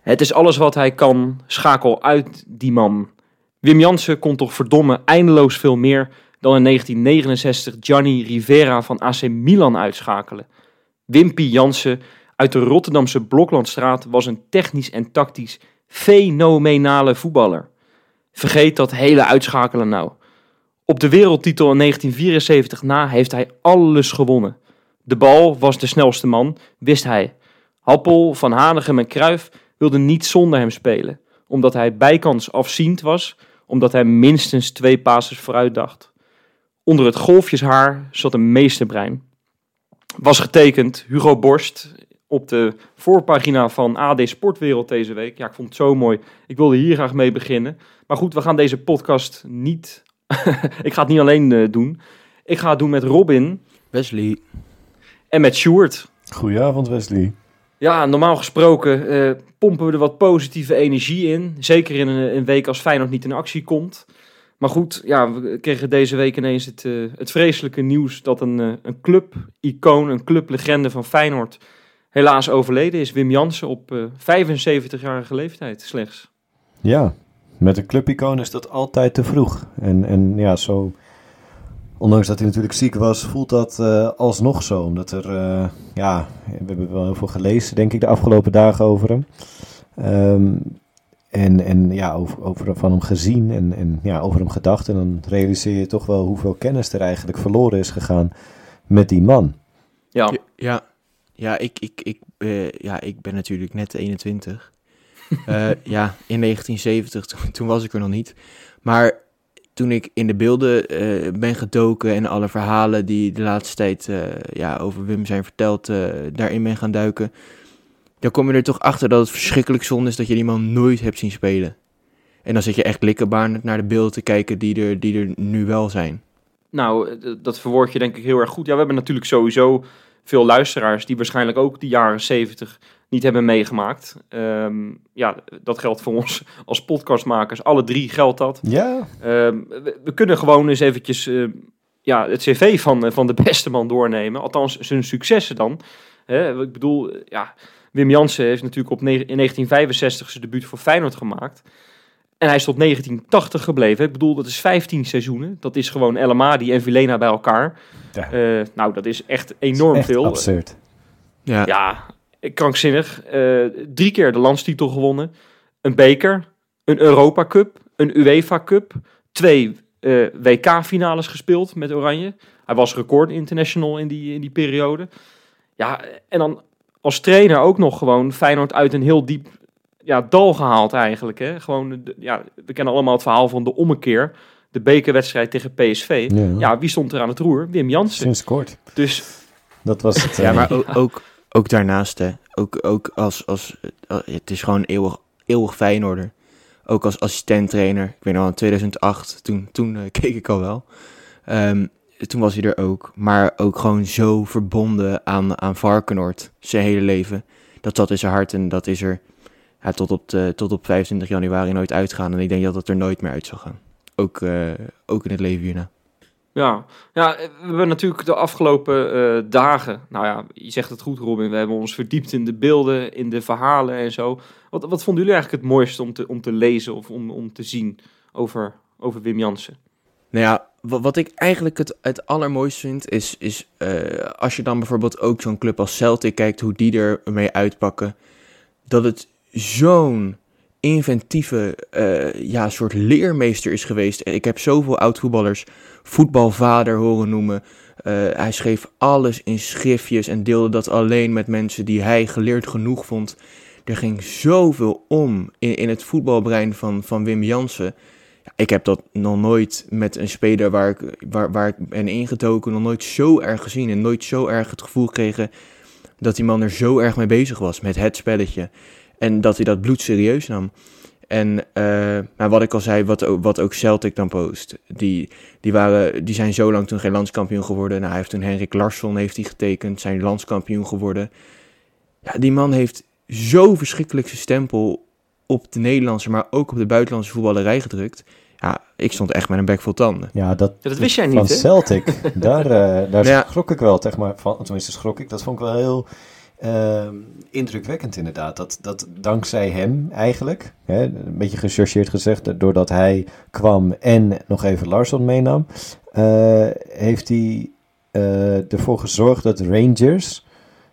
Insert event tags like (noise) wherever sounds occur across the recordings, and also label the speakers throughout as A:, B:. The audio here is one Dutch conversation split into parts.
A: Het is alles wat hij kan. Schakel uit die man. Wim Jansen kon toch verdomme eindeloos veel meer dan in 1969 Gianni Rivera van AC Milan uitschakelen. Wimpy Jansen uit de Rotterdamse Bloklandstraat was een technisch en tactisch fenomenale voetballer. Vergeet dat hele uitschakelen nou. Op de wereldtitel in 1974 na heeft hij alles gewonnen. De bal was de snelste man, wist hij. Happel, Van Hanegem en Kruif wilden niet zonder hem spelen. Omdat hij bijkans afziend was, omdat hij minstens twee passes vooruit dacht. Onder het golfjeshaar zat een meesterbrein. Was getekend Hugo Borst op de voorpagina van AD Sportwereld deze week. Ja, ik vond het zo mooi. Ik wilde hier graag mee beginnen. Maar goed, we gaan deze podcast niet... (laughs) ik ga het niet alleen eh, doen. Ik ga het doen met Robin
B: Wesley.
A: en met Sjoerd.
C: Goedenavond Wesley.
A: Ja, normaal gesproken eh, pompen we er wat positieve energie in. Zeker in een, een week als Feyenoord niet in actie komt. Maar goed, ja, we kregen deze week ineens het, eh, het vreselijke nieuws dat een, eh, een club-icoon, een clublegende van Feyenoord helaas overleden is. Wim Jansen op eh 75-jarige leeftijd slechts.
C: Ja, met een clubicoon is dat altijd te vroeg. En, en ja, zo, ondanks dat hij natuurlijk ziek was, voelt dat eh, alsnog zo. Omdat er, eh, ja, we hebben wel heel veel gelezen, denk ik, de afgelopen dagen over hem. Ehm, en, en ja, over, over van hem gezien en, en ja, over hem gedacht. En dan realiseer je toch wel hoeveel kennis er eigenlijk verloren is gegaan met die man.
A: Ja,
B: Ja, ja, ik, ik, ik, eh, ja, ik ben natuurlijk net 21. (laughs) Eh, ja, in 1970, toen, toen was ik er nog niet. Maar toen ik in de beelden eh, ben gedoken en alle verhalen die de laatste tijd eh, ja, over Wim zijn verteld, eh, daarin ben gaan duiken, dan kom je er toch achter dat het verschrikkelijk zonde is dat je die man nooit hebt zien spelen. En dan zit je echt likkenbaarend naar de beelden te kijken die er, die er nu wel zijn.
A: nou, dat verwoord je denk ik heel erg goed. Ja, we hebben natuurlijk sowieso veel luisteraars die waarschijnlijk ook die jaren 70 niet hebben meegemaakt. Ehm, ja, dat geldt voor ons als podcastmakers. Alle drie geldt dat.
C: Ja,
A: Ehm, we, we kunnen gewoon eens eventjes eh, ja, het cv van, eh, van de beste man doornemen. Althans, zijn successen dan. Hè, ik bedoel, ja, Wim Jansen heeft natuurlijk op in 1965 zijn debuut voor Feyenoord gemaakt. En hij is tot 1980 gebleven. Ik bedoel, dat is 15 seizoenen. Dat is gewoon El Amadi en Vilena bij elkaar.
C: Ja.
A: Eh, nou, dat is echt enorm
C: echt
A: veel.
C: absurd.
B: Ja,
A: Ja, krankzinnig. Eh, drie keer de landstitel gewonnen. Een beker, een Europa Cup, een UEFA Cup. Twee eh, WK-finales gespeeld met Oranje. Hij was record international in die, in die periode. Ja, en dan als trainer ook nog gewoon Feyenoord uit een heel diep ja, dal gehaald eigenlijk. Hè? Gewoon, de- ja, we kennen allemaal het verhaal van de ommekeer. De bekerwedstrijd tegen PSV.
C: Ja.
A: Ja, wie stond er aan het roer? Wim Jansen.
C: Sinds kort.
A: Dus
C: Dat was het.
B: Ja,
C: eh,
B: maar ook, ook, ook daarnaast, hè. Ook, ook als, als, eh, het is gewoon eeuwig, eeuwig Feyenoorder. Ook als assistenttrainer. Ik weet nog, wel, in 2008, toen, toen eh, (laughs) keek ik al wel. Ehm, toen was hij er ook. Maar ook gewoon zo verbonden aan, aan Varkenoord, zijn hele leven. Dat zat in zijn hart en dat is er tot, op tot op 25 januari nooit uitgaan. En ik denk dat het er nooit meer uit zal gaan. Ook, eh, ook in het leven hierna.
A: Ja, ja, we hebben natuurlijk de afgelopen eh, dagen, nou ja, je zegt het goed Robin, we hebben ons verdiept in de beelden, in de verhalen en zo. Wat, wat vonden jullie eigenlijk het mooiste om te, om te lezen of om, om te zien over, over Wim Jansen?
B: Nou ja, wa- wat ik eigenlijk het, het allermooiste vind, is, is eh, als je dan bijvoorbeeld ook zo'n club als Celtic kijkt, hoe die er mee uitpakken, dat het zo'n inventieve eh, ja, soort leermeester is geweest. Ik heb zoveel oud-voetballers voetbalvader horen noemen. Eh, hij schreef alles in schriftjes en deelde dat alleen met mensen die hij geleerd genoeg vond. Er ging zoveel om in, in het voetbalbrein van, van Wim Jansen. Ja, ik heb dat nog nooit met een speler waar ik, waar, waar ik ben ingetoken, nog nooit zo erg gezien. En nooit zo erg het gevoel gekregen dat die man er zo erg mee bezig was met het spelletje. En dat hij dat bloedserieus nam. En eh, maar wat ik al zei, wat, ook- wat ook Celtic dan post. Die, die, waren, die zijn zo lang toen geen landskampioen geworden. Nou, hij heeft toen Henrik Larsson heeft hij getekend, zijn landskampioen geworden. Ja, die man heeft zo verschrikkelijk zijn stempel op de Nederlandse, maar ook op de buitenlandse voetballerij gedrukt. Ja, ik stond echt met een bek vol tanden.
C: Ja, dat,
A: Ja, dat wist jij
C: van
A: niet, hè?
C: Celtic, (laughs) daar, eh, daar
B: Ja.
C: schrok ik wel, zeg maar, van, tenminste schrok ik, dat vond ik wel heel Ehm, indrukwekkend inderdaad. Dat, dat dankzij hem eigenlijk, hè, een beetje gechargeerd gezegd, doordat hij kwam en nog even Larsson meenam, eh, heeft hij uh, ervoor gezorgd dat Rangers,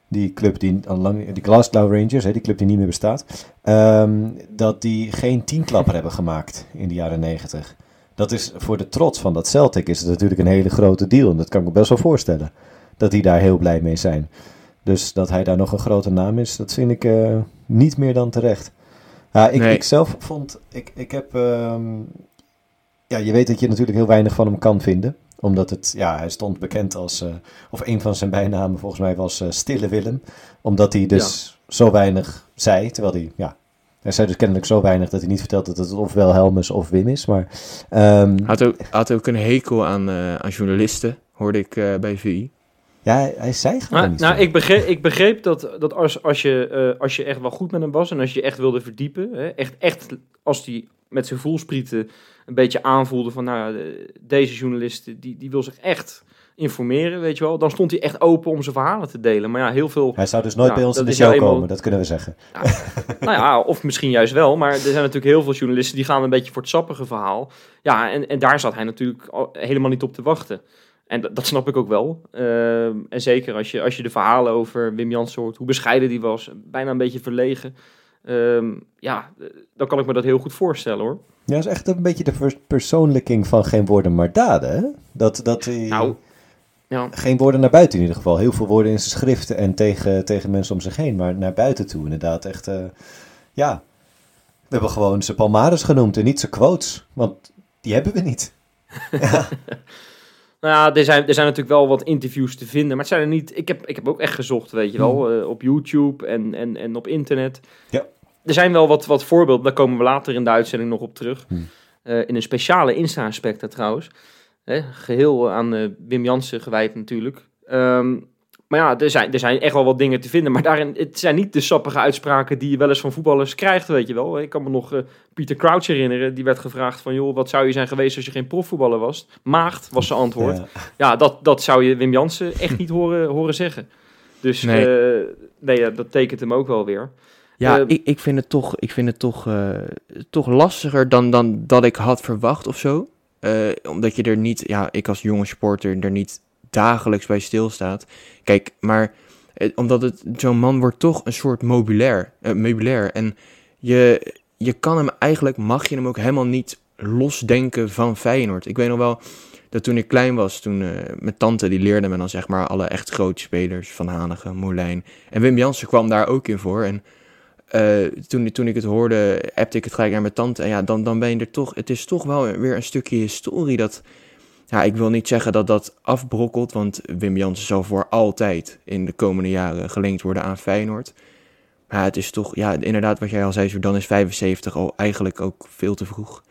C: die club die al lang, die Glasgow Rangers, hè, die club die niet meer bestaat, ehm, dat die geen teamklapper hebben gemaakt in de jaren negentig. Dat is voor de trots van dat Celtic is het natuurlijk een hele grote deal. En dat kan ik me best wel voorstellen. Dat die daar heel blij mee zijn. Dus dat hij daar nog een grote naam is, dat vind ik uh, niet meer dan terecht. Ja, ik, ik zelf vond, ik, ik heb, um, ja, je weet dat je natuurlijk heel weinig van hem kan vinden. Omdat het, ja, hij stond bekend als, uh, of een van zijn bijnamen volgens mij was uh, Stille Willem. Omdat hij dus ja. zo weinig zei, terwijl hij, ja, hij zei dus kennelijk zo weinig dat hij niet vertelt dat het ofwel Helmus of Wim is. Maar, um,
B: had, ook, had ook een hekel aan, aan journalisten, hoorde ik bij VI.
C: Ja, hij, hij zei gewoon niet
A: Nou, ik begreep, ik begreep dat, dat als, als, je, uh, als je echt wel goed met hem was en als je echt wilde verdiepen, hè, echt, echt als hij met zijn voelsprieten een beetje aanvoelde van, nou, deze journalist, die, die wil zich echt informeren, weet je wel. Dan stond hij echt open om zijn verhalen te delen. Maar ja, heel veel...
C: Hij zou dus nooit bij ons in de show
A: nou eenmaal-
C: komen, dat kunnen we zeggen.
A: Ja, nou ja, of misschien juist wel. Maar er zijn natuurlijk heel veel journalisten die gaan een beetje voor het sappige verhaal. Ja, en, en daar zat hij natuurlijk al- helemaal niet op te wachten. En dat, snap ik ook wel. Ehm, en zeker als je, als je de verhalen over Wim Jansen hoort, hoe bescheiden die was, bijna een beetje verlegen. Ehm, ja, eh, dan kan ik me dat heel goed voorstellen hoor.
C: Ja, dat is echt een beetje de verpersoonlijking van geen woorden maar daden, hè? Dat, dat.
A: Nou, ja.
C: Geen woorden naar buiten in ieder geval. Heel veel woorden in zijn schriften en tegen, tegen mensen om zich heen. Maar naar buiten toe inderdaad echt... eh, ja, we hebben gewoon zijn palmares genoemd en niet zijn quotes. Want die hebben we niet. (laughs) ja.
A: Nou ja, er zijn, er zijn natuurlijk wel wat interviews te vinden, maar het zijn er niet. Ik heb, ik heb ook echt gezocht, weet je wel, eh, op YouTube en, en, en op internet.
C: Ja.
A: Er zijn wel wat, wat voorbeelden, daar komen we later in de uitzending nog op terug.
C: Hmm.
A: Eh, in een speciale Insta-aspect trouwens. Hè, geheel aan eh, Wim Jansen gewijd natuurlijk. Ehm, maar ja, er zijn, er zijn echt wel wat dingen te vinden. Maar daarin, het zijn niet de sappige uitspraken die je wel eens van voetballers krijgt, weet je wel. Ik kan me nog eh, Pieter Crouch herinneren. Die werd gevraagd van, joh, wat zou je zijn geweest als je geen profvoetballer was? Maagd, was zijn antwoord.
C: Ja.
A: Ja, dat, dat zou je Wim Jansen echt niet horen, (laughs) horen zeggen. Dus
B: Nee.
A: nee, nee dat tekent hem ook wel weer.
B: Ja,
A: Eh,
B: ik, ik vind het toch, ik vind het toch, eh, toch lastiger dan, dan dat ik had verwacht of zo. Eh, omdat je er niet, ja, ik als jonge sporter er niet dagelijks bij stilstaat. Kijk, maar eh, omdat het zo'n man wordt toch een soort meubilair, eh, meubilair. En je, je kan hem eigenlijk, mag je hem ook helemaal niet losdenken van Feyenoord. Ik weet nog wel dat toen ik klein was, toen eh, mijn tante die leerde me dan zeg maar alle echt grote spelers van Hanegem, Moulijn. En Wim Jansen kwam daar ook in voor. En eh, toen, toen ik het hoorde, appte ik het gelijk naar mijn tante. En ja, dan, dan ben je er toch... Het is toch wel weer een stukje historie dat... Ja, ik wil niet zeggen dat dat afbrokkelt, want Wim Jansen zal voor altijd in de komende jaren gelinkt worden aan Feyenoord. Maar het is toch, ja, inderdaad wat jij al zei, dan is 75 al eigenlijk ook veel te vroeg.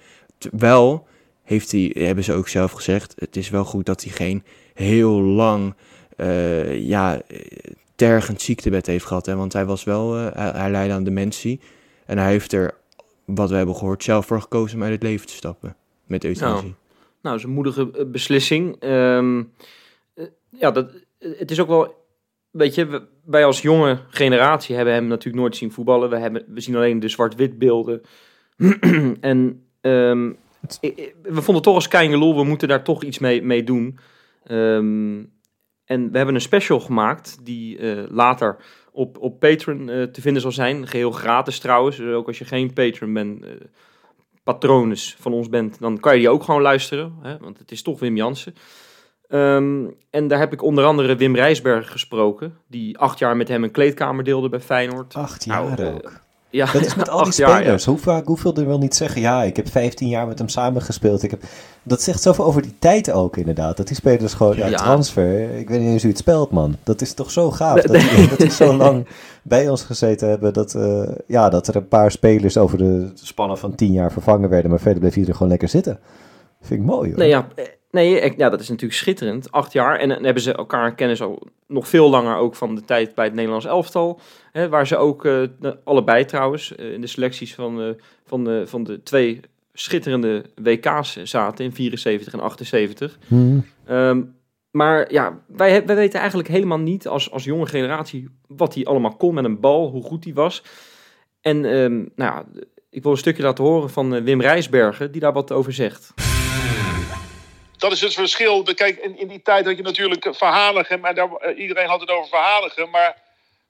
B: Wel heeft hij, hebben ze ook zelf gezegd, het is wel goed dat hij geen heel lang, eh, ja, tergend ziektebed heeft gehad. Hè? Want hij was wel, eh, hij, hij leidde aan dementie. En hij heeft er, wat we hebben gehoord, zelf voor gekozen om uit het leven te stappen. Met euthanasie.
A: Nou, dat is een moedige eh, beslissing. Ehm, eh, ja, dat, eh, het is ook wel... Weet je, wij als jonge generatie hebben hem natuurlijk nooit zien voetballen. We, hebben, we zien alleen de zwart-wit beelden. (clears throat) en ik- we vonden toch als Keingelol, we moeten daar toch iets mee, mee doen. Ehm, en we hebben een special gemaakt die later op, op Patreon te vinden zal zijn. Geheel gratis trouwens. Dus ook als je geen Patreon bent, patronus van ons bent, dan kan je die ook gewoon luisteren. Hè? Want het is toch Wim Jansen. Ehm, en daar heb ik onder andere Wim Rijsberg gesproken. Die acht jaar met hem een kleedkamer deelde bij Feyenoord.
C: Acht
A: Nou,
C: jaar
A: eh,
C: ook.
A: Ja,
C: Dat is met al (laughs) die
A: acht jaar, ja.
C: spelers. Hoe vaak, hoeveel er wel niet zeggen, ja, ik heb 15 jaar met hem samengespeeld. Ik heb, dat zegt zoveel over die tijd ook inderdaad. Dat die spelers gewoon, ja,
A: Ja.
C: transfer, ik weet niet eens hoe het spelt man. Dat is toch zo gaaf,
A: Nee,
C: dat, die, (laughs) dat die zo lang bij ons gezeten hebben. Dat, eh, ja, dat er een paar spelers over de spannen van 10 jaar vervangen werden. Maar verder bleef iedereen gewoon lekker zitten. Vind ik mooi hoor.
A: Nee, ja, nee ja, dat is natuurlijk schitterend. Acht jaar. En dan hebben ze elkaar kennis al nog veel langer ook van de tijd bij het Nederlands elftal. Hè, waar ze ook, eh, allebei trouwens, eh, in de selecties van, eh, van, de, van de twee schitterende WK's zaten in 74 en 78.
C: Hm.
A: Ehm, maar ja, wij, wij weten eigenlijk helemaal niet als, als jonge generatie wat hij allemaal kon met een bal, hoe goed hij was. En ehm, nou ja, ik wil een stukje laten horen van Wim Rijsbergen, die daar wat over zegt.
D: Dat is het verschil. Kijk, in, in die tijd had je natuurlijk Verhanigem. En daar, eh, iedereen had het over Verhanigem. Maar,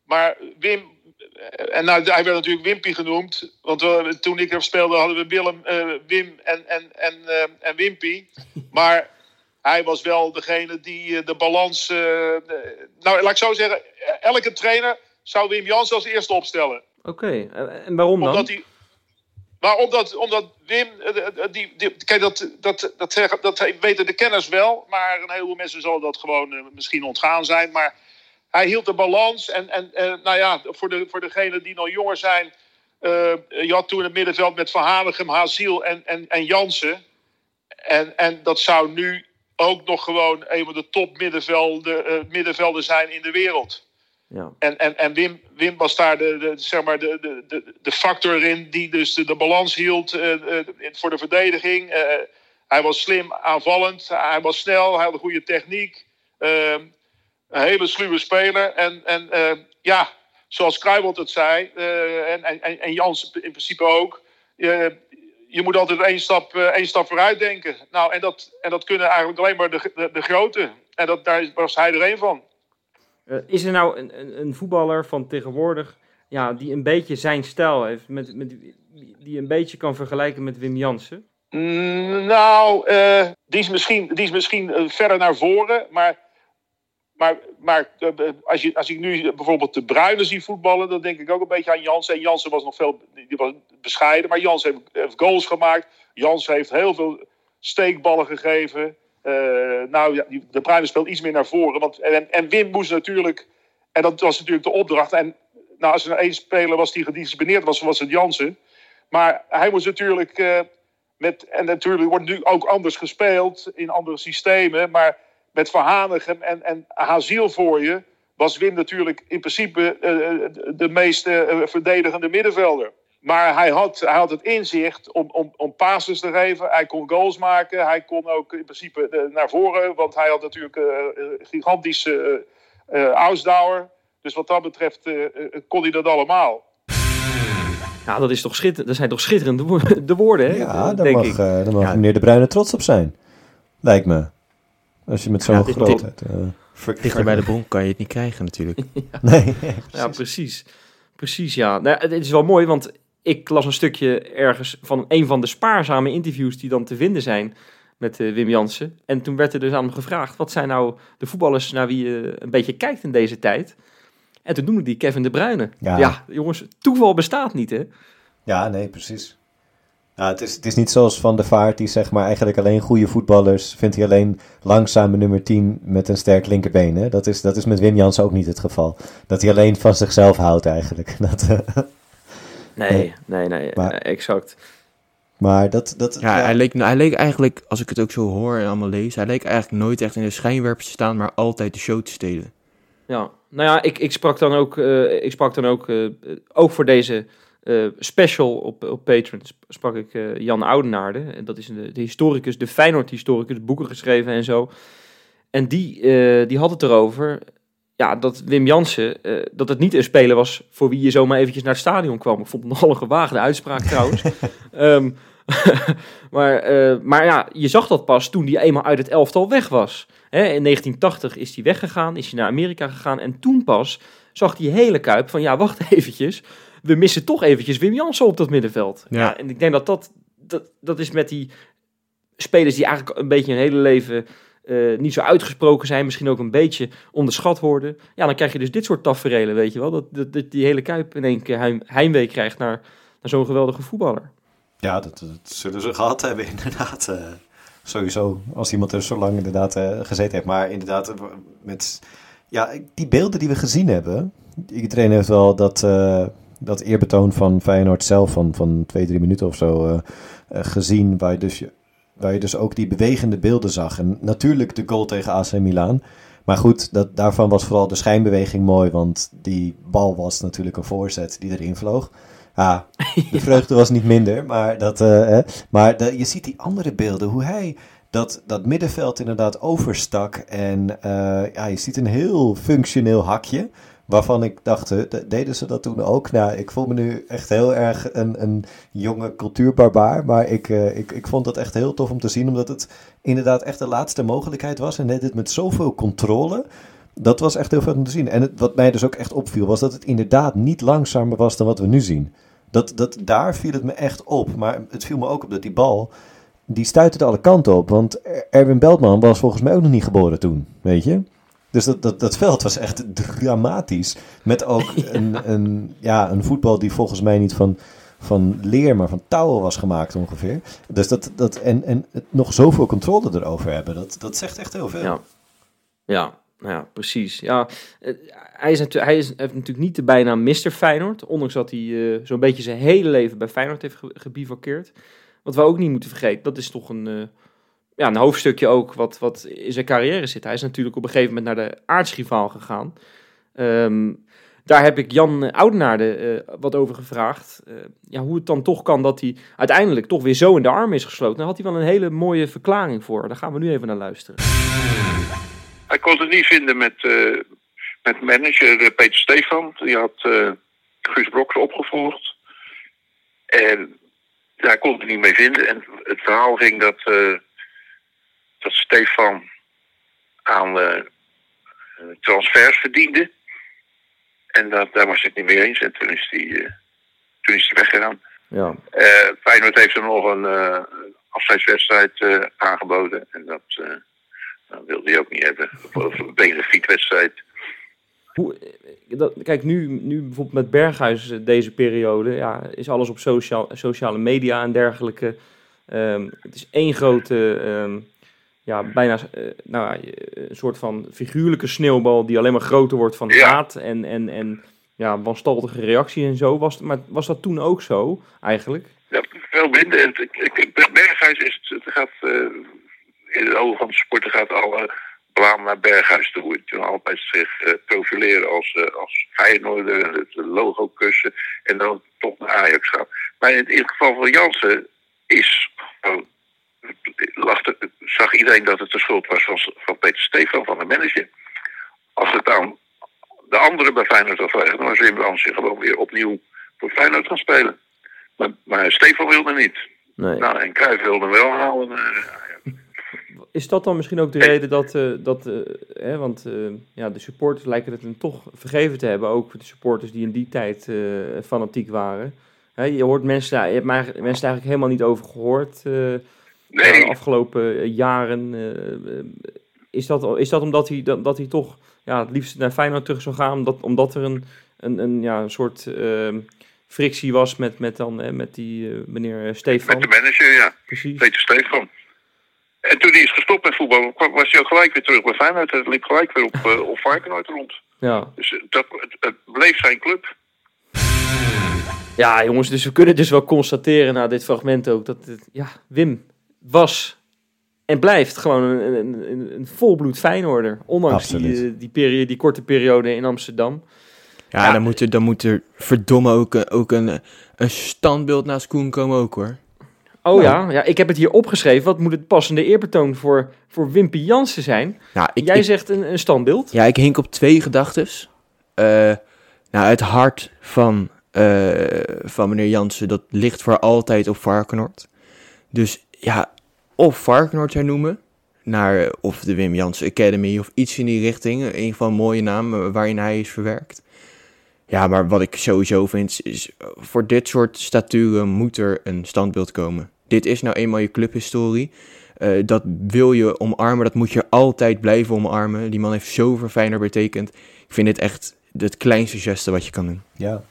D: maar Wim... eh, En nou, hij werd natuurlijk Wimpy genoemd. Want we, toen ik er speelde hadden we Willem, eh, Wim en, en, en, en Wimpy. (laughs) Maar hij was wel degene die de balans... de- nou, laat ik zo zeggen. Elke trainer zou Wim Jans als eerste opstellen.
A: Oké, en waarom dan?
D: Omdat hij. Maar omdat, omdat Wim, eh, eh, die, die, kijk, dat, dat, dat, dat weten de kenners wel, maar een heleboel mensen zullen dat gewoon eh, misschien ontgaan zijn. Maar hij hield de balans. En, en eh, nou ja, voor, de, voor degenen die nog jonger zijn, eh, je had toen het middenveld met Van Hanegem, Haziel en, en, en Jansen. En, en dat zou nu ook nog gewoon een van de top middenvelden, eh, middenvelden zijn in de wereld.
A: Ja.
D: En, en, en Wim, was daar de, zeg maar de, de, de, factor in die dus de, de balans hield eh, eh, voor de verdediging. Eh, hij was slim aanvallend, hij was snel, hij had een goede techniek. Eh, een hele sluwe speler. En, en ja, zoals Kruijbold het zei, en, en, en Jans in principe ook. je moet altijd één stap, één stap vooruit denken. Nou, en dat, en dat kunnen eigenlijk alleen maar de, de, de grote. En dat, daar was hij er één van.
A: Eh, is er nou een, een, een voetballer van tegenwoordig ja, die een beetje zijn stijl heeft, met, met, die een beetje kan vergelijken met Wim Jansen?
D: Mm, Nou, eh, die is misschien, die is misschien eh, verder naar voren. Maar, maar, maar als, je, als ik nu bijvoorbeeld de Bruinen zie voetballen, dan denk ik ook een beetje aan Jansen. En Jansen was nog veel die was bescheiden, maar Jansen heeft, heeft goals gemaakt. Jansen heeft heel veel steekballen gegeven. Eh, nou, ja, de Bruinen speelt iets meer naar voren. Want, en, en Wim moest natuurlijk, en dat was natuurlijk de opdracht. En nou, als er één speler was die gedisciplineerd was, was het Jansen. Maar hij moest natuurlijk. eh, met, en natuurlijk wordt nu ook anders gespeeld in andere systemen. Maar met Verhanigem en, en Haziel voor je was Wim natuurlijk in principe eh, de, meest verdedigende middenvelder. Maar hij had, hij had het inzicht om, om, om passes te geven. Hij kon goals maken. Hij kon ook in principe eh, naar voren. Want hij had natuurlijk eh, een gigantische ausdauer. Dus wat dat betreft kon hij dat allemaal.
A: Ja, dat, is toch schitter, dat zijn toch schitterende wo- (laughs) de woorden, hè?
C: Ja, daar
A: denk
C: mag,
A: ik.
C: eh, daar mag
B: Ja.
C: meneer De Bruyne trots op zijn. Lijkt me. Als je met zo'n
A: Ja,
C: grootheid... eh, ver-
B: Dichter bij de bron kan je het niet krijgen natuurlijk. (laughs)
C: Nee,
A: Ja, precies. Precies, ja. Nou, het is wel mooi, want ik las een stukje ergens van een van de spaarzame interviews die dan te vinden zijn met eh, Wim Jansen. En toen werd er dus aan hem gevraagd, wat zijn nou de voetballers naar wie je een beetje kijkt in deze tijd? En toen noemde die Kevin De Bruyne.
C: Ja.
A: Ja, jongens, toeval bestaat niet, hè?
C: Ja, nee, precies. Ja, het, is, het is niet zoals Van der Vaart, die zeg maar eigenlijk alleen goede voetballers vindt hij alleen langzame nummer 10 met een sterk linkerbeen. Hè? Dat, is, dat is met Wim Jans ook niet het geval. Dat hij alleen van zichzelf houdt eigenlijk. (laughs) Dat, eh,
A: Nee,
C: Nee.
A: nee,
C: Maar-
A: exact.
C: maar dat... dat
B: Ja, Hij, leek, hij leek eigenlijk, als ik het ook zo hoor en allemaal lees, hij leek eigenlijk nooit echt in de schijnwerpers te staan, maar altijd de show te stelen.
A: Ja, nou ja, ik, ik sprak dan ook, eh, ik sprak dan ook, eh, ook voor deze eh, special op, op Patreon, sp- sprak ik eh, Jan Oudenaarde. En dat is een, de historicus, de Feyenoord-historicus, boeken geschreven en zo. En die, eh, die had het erover, ja, dat Wim Jansen, eh, dat het niet een speler was voor wie je zomaar eventjes naar het stadion kwam. Ik vond het nogal een gewaagde uitspraak trouwens. (laughs) Ehm, (laughs) maar, eh, maar ja, je zag dat pas toen hij eenmaal uit het elftal weg was. Hè, in 1980 is hij weggegaan, is hij naar Amerika gegaan. En toen pas zag die hele Kuip van, ja, wacht (laughs) eventjes. We missen toch eventjes Wim Jansen op dat middenveld.
B: Ja.
A: Ja. en ik denk dat dat, dat dat is met die spelers die eigenlijk een beetje hun hele leven eh, niet zo uitgesproken zijn. Misschien ook een beetje onderschat worden. Ja, dan krijg je dus dit soort tafereelen, weet je wel. Dat, dat, die hele Kuip in één keer heim, heimwee krijgt naar, naar zo'n geweldige voetballer.
C: Ja, dat, zullen ze gehad hebben (laughs) inderdaad. eh, sowieso, als iemand er zo lang inderdaad eh, gezeten heeft. Maar inderdaad, met ja, die beelden die we gezien hebben. Iedereen heeft wel dat, dat eerbetoon van Feyenoord zelf van, van twee, drie minuten of zo gezien. Waar dus, je- waar je dus ook die bewegende beelden zag. En natuurlijk de goal tegen AC Milan. Maar goed, dat, daarvan was vooral de schijnbeweging mooi. Want die bal was natuurlijk een voorzet die erin vloog. Ja, de (laughs) vreugde was niet minder, maar, dat, eh, hè. maar de- je ziet die andere beelden, hoe hij dat dat middenveld inderdaad overstak. En uh, ja, je ziet een heel functioneel hakje. Waarvan ik dacht, uh, deden ze dat toen ook? Nou, ik voel me nu echt heel erg een, een jonge cultuurbarbaar. Maar ik, uh, ik, ik vond dat echt heel tof om te zien. Omdat het inderdaad echt de laatste mogelijkheid was. En deed met zoveel controle. Dat was echt heel vet om te zien. En wat mij dus ook echt opviel, was dat het inderdaad niet langzamer was dan wat we nu zien. Dat, dat, daar viel het me echt op. Maar het viel me ook op dat die bal, die stuitte alle kanten op. Want Erwin Beltman was volgens mij ook nog niet geboren toen, weet je. Dus dat, dat, dat veld was echt dramatisch. Met ook (laughs) een, een, ja, een voetbal die volgens mij niet van, van leer, maar van touwen was gemaakt ongeveer. Dus dat, dat, en, en nog zoveel controle erover hebben, dat, dat zegt echt heel veel.
A: Ja, ja ja, precies. Ja, hij, is natuurlijk, hij is, heeft natuurlijk niet de bijnaam Mr. Feyenoord. Ondanks dat hij uh, zo'n beetje zijn hele leven bij Feyenoord heeft gebivakkeerd. Wat we ook niet moeten vergeten, dat is toch een, uh, ja, een hoofdstukje ook wat, wat in zijn carrière zit. Hij is natuurlijk op een gegeven moment naar de aartsrivaal gegaan. Um, daar heb ik Jan Oudenaarde uh, wat over gevraagd. ja, hoe het dan toch kan dat hij uiteindelijk toch weer zo in de arm is gesloten. Daar had hij wel een hele mooie verklaring voor. Daar gaan we nu even naar luisteren.
E: Hij kon het niet vinden met, uh, met manager Peter Stefan. Die had Guus Broks opgevolgd. En daar kon het niet mee vinden. En het verhaal ging dat, dat Stefan aan transfers verdiende. En dat, daar was het niet mee eens. En toen is hij, toen is hij weggegaan.
A: Ja.
E: Feyenoord heeft hem nog een afscheidswedstrijd aangeboden. En dat dat wilde hij ook niet hebben. Of een benefietwedstrijd.
A: Hoe, dat, kijk, nu, nu bijvoorbeeld met Berghuis eh, deze periode, ja, is alles op sociaal, sociale media en dergelijke. Um, het is één grote, um, ja, bijna uh, nou, een soort van figuurlijke sneeuwbal die alleen maar groter wordt van haat en, en, en ja, wanstaltige reactie en zo. Was, maar was dat toen ook zo, eigenlijk?
E: Ja, veel minder. Berghuis is het, gaat, eh, in de ogen van de sporter gaat alle blaam naar Berghuis toe. En toen altijd zich eh, profileren als, eh, als Feyenoorder, en het logo kussen en dan toch naar Ajax gaan. Maar in, in het geval van Jansen is gewoon, de- zag iedereen dat het de schuld was van, van Peter Stefan, van de manager. Als het aan de anderen bij Feyenoord had gelegen, dan was Wim Jansen gewoon weer opnieuw voor Feyenoord gaan spelen. Maar, maar Stefan wilde niet.
A: Nee.
E: Nou, en Cruijff wilde wel halen.
A: Is dat dan misschien ook de reden dat, eh, dat eh, hè, want eh, ja, de supporters lijken het hem toch vergeven te hebben, ook de supporters die in die tijd fanatiek waren. Hè, je hoort mensen, je hebt maar, mensen daar eigenlijk helemaal niet over gehoord eh,
E: nee,
A: ja, de afgelopen eh, jaren. eh, eh, is, dat, is dat omdat hij, dat, dat hij toch ja, het liefst naar Feyenoord terug zou gaan, omdat, omdat er een, een, een, ja, een soort eh, frictie was met, met, dan, eh, met die meneer Stefan?
E: met de manager, ja.
A: Precies.
E: Peter Stefan. En toen hij is gestopt met voetbal, was hij ook gelijk weer terug bij Feyenoord. Het liep gelijk weer op, uh, op Varkenoord rond.
A: Ja.
E: Dus dat, het, het bleef zijn club.
A: Ja, jongens, dus we kunnen dus wel constateren na dit fragment ook dat het, ja, Wim was en blijft gewoon een, een, een, een volbloed Feyenoorder. Ondanks die, eh, die, periode, die korte periode in Amsterdam.
B: Ja,
A: Ja.
B: Dan, moet er, dan moet er verdomme ook, een- ook een, een standbeeld naast Koen komen ook hoor.
A: Oh
B: Nou.
A: ja, ja, ik heb het hier opgeschreven. Wat moet het passende eerbetoon voor, voor Wimpy Jansen zijn?
B: Nou, ik,
A: Jij
B: ik-
A: zegt een, een standbeeld.
B: Ja, ik hink op twee gedachtes. Eh, nou, het hart van, eh, van meneer Jansen, dat ligt voor altijd op Varkenoord. Dus ja, of Varkenoord hernoemen, naar eh, of de Wim Jansen Academy of iets in die richting. In ieder geval een mooie naam eh, waarin hij is verwerkt. Ja, maar wat ik sowieso vind, is, eh, voor dit soort staturen moet er een standbeeld komen. Dit is nou eenmaal je clubhistorie. Eh, dat wil je omarmen, dat moet je altijd blijven omarmen. Die man heeft zoveel fijner betekend. Ik vind dit echt het kleinste geste wat je kan doen.
C: Ja,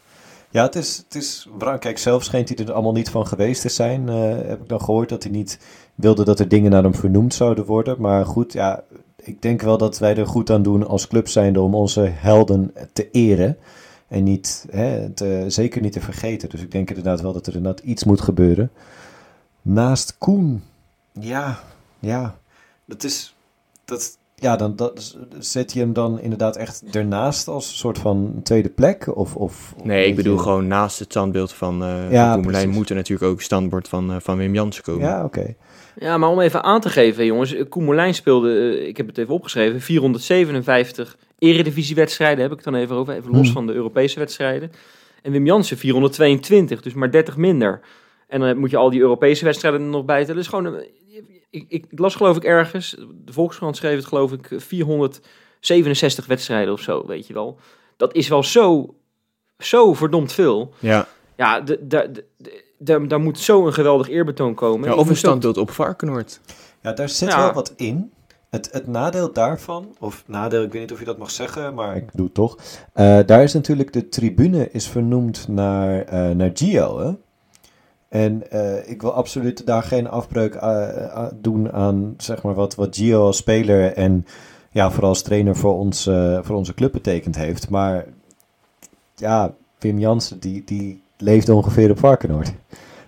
C: ja het is, het is. Kijk, zelf schijnt hij er allemaal niet van geweest te zijn. Eh, heb ik dan gehoord dat hij niet wilde dat er dingen naar hem vernoemd zouden worden. Maar goed, ja, ik denk wel dat wij er goed aan doen als club zijnde om onze helden te eren. En niet, hè, te, zeker niet te vergeten. Dus ik denk inderdaad wel dat er inderdaad iets moet gebeuren. Naast Koen, ja, ja, dat is, dat, ja, dan dat, zet je hem dan inderdaad echt ernaast als een soort van tweede plek? Of, of,
B: Nee, ik bedoel
C: je-
B: gewoon naast het standbeeld van, eh
C: Ja,
B: moet er natuurlijk ook standbeeld van, eh, van Wim Jansen komen.
C: Ja, oké.
A: Ja, maar om even aan te geven, jongens. eh, Koemelijn speelde, ik heb het even opgeschreven, 457 eredivisiewedstrijden heb ik het dan even over. Even los
C: Hmm.
A: van de Europese wedstrijden. En Wim Jansen 422, dus maar 30 minder. En dan moet je al die Europese wedstrijden er nog bij tellen. Dus gewoon, een- ik, ik, ik las geloof ik ergens, de Volkskrant schreef het geloof ik, 467 wedstrijden of zo, weet je wel. Dat is wel zo, zo verdomd veel.
B: Ja,
A: Ja, de, de, de- de- daar- daar moet zo een geweldig eerbetoon komen.
B: Ja, of een standbeeld op Varkenoord.
C: Ja, daar zit
A: Ja.
C: wel wat in. Het, het nadeel daarvan, of nadeel, ik weet niet of je dat mag zeggen, maar ik doe het toch. Eh, daar is natuurlijk de tribune is vernoemd naar, eh, naar Gio. Hè? En eh, ik wil absoluut daar geen afbreuk eh, eh, doen aan zeg maar, wat, wat Gio als speler en ja, vooral als trainer voor, ons, voor onze club betekend heeft. Maar ja, Wim Jansen die, die leefde ongeveer op Varkenoord.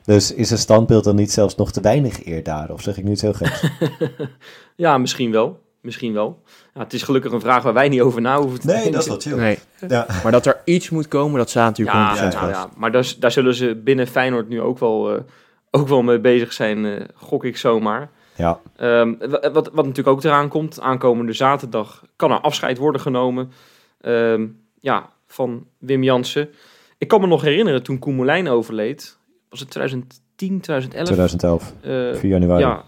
C: Dus is een standbeeld dan niet zelfs nog te weinig eer daar? Of zeg ik nu iets heel geks? (laughs)
A: Ja, misschien wel. Misschien wel. Ja, het is gelukkig een vraag waar wij niet over na hoeven te
C: Nee,
A: denken.
C: dat is wel chill.
B: Nee,
C: Ja.
B: maar dat er iets moet komen, dat staat natuurlijk
A: Ja,
B: 100%
A: ja,
B: vast.
A: ja, maar daar, daar zullen ze binnen Feyenoord nu ook wel, eh, ook wel mee bezig zijn, eh, gok ik zomaar.
C: Ja,
A: Ehm, wa- wat, wat natuurlijk ook eraan komt, aankomende zaterdag kan er afscheid worden genomen ehm, ja, van Wim Jansen. Ik kan me nog herinneren toen Koen Moulijn overleed. Was het 2010, 2011?
C: 2011,
A: Eh,
C: 4 januari. Ja,
A: ja,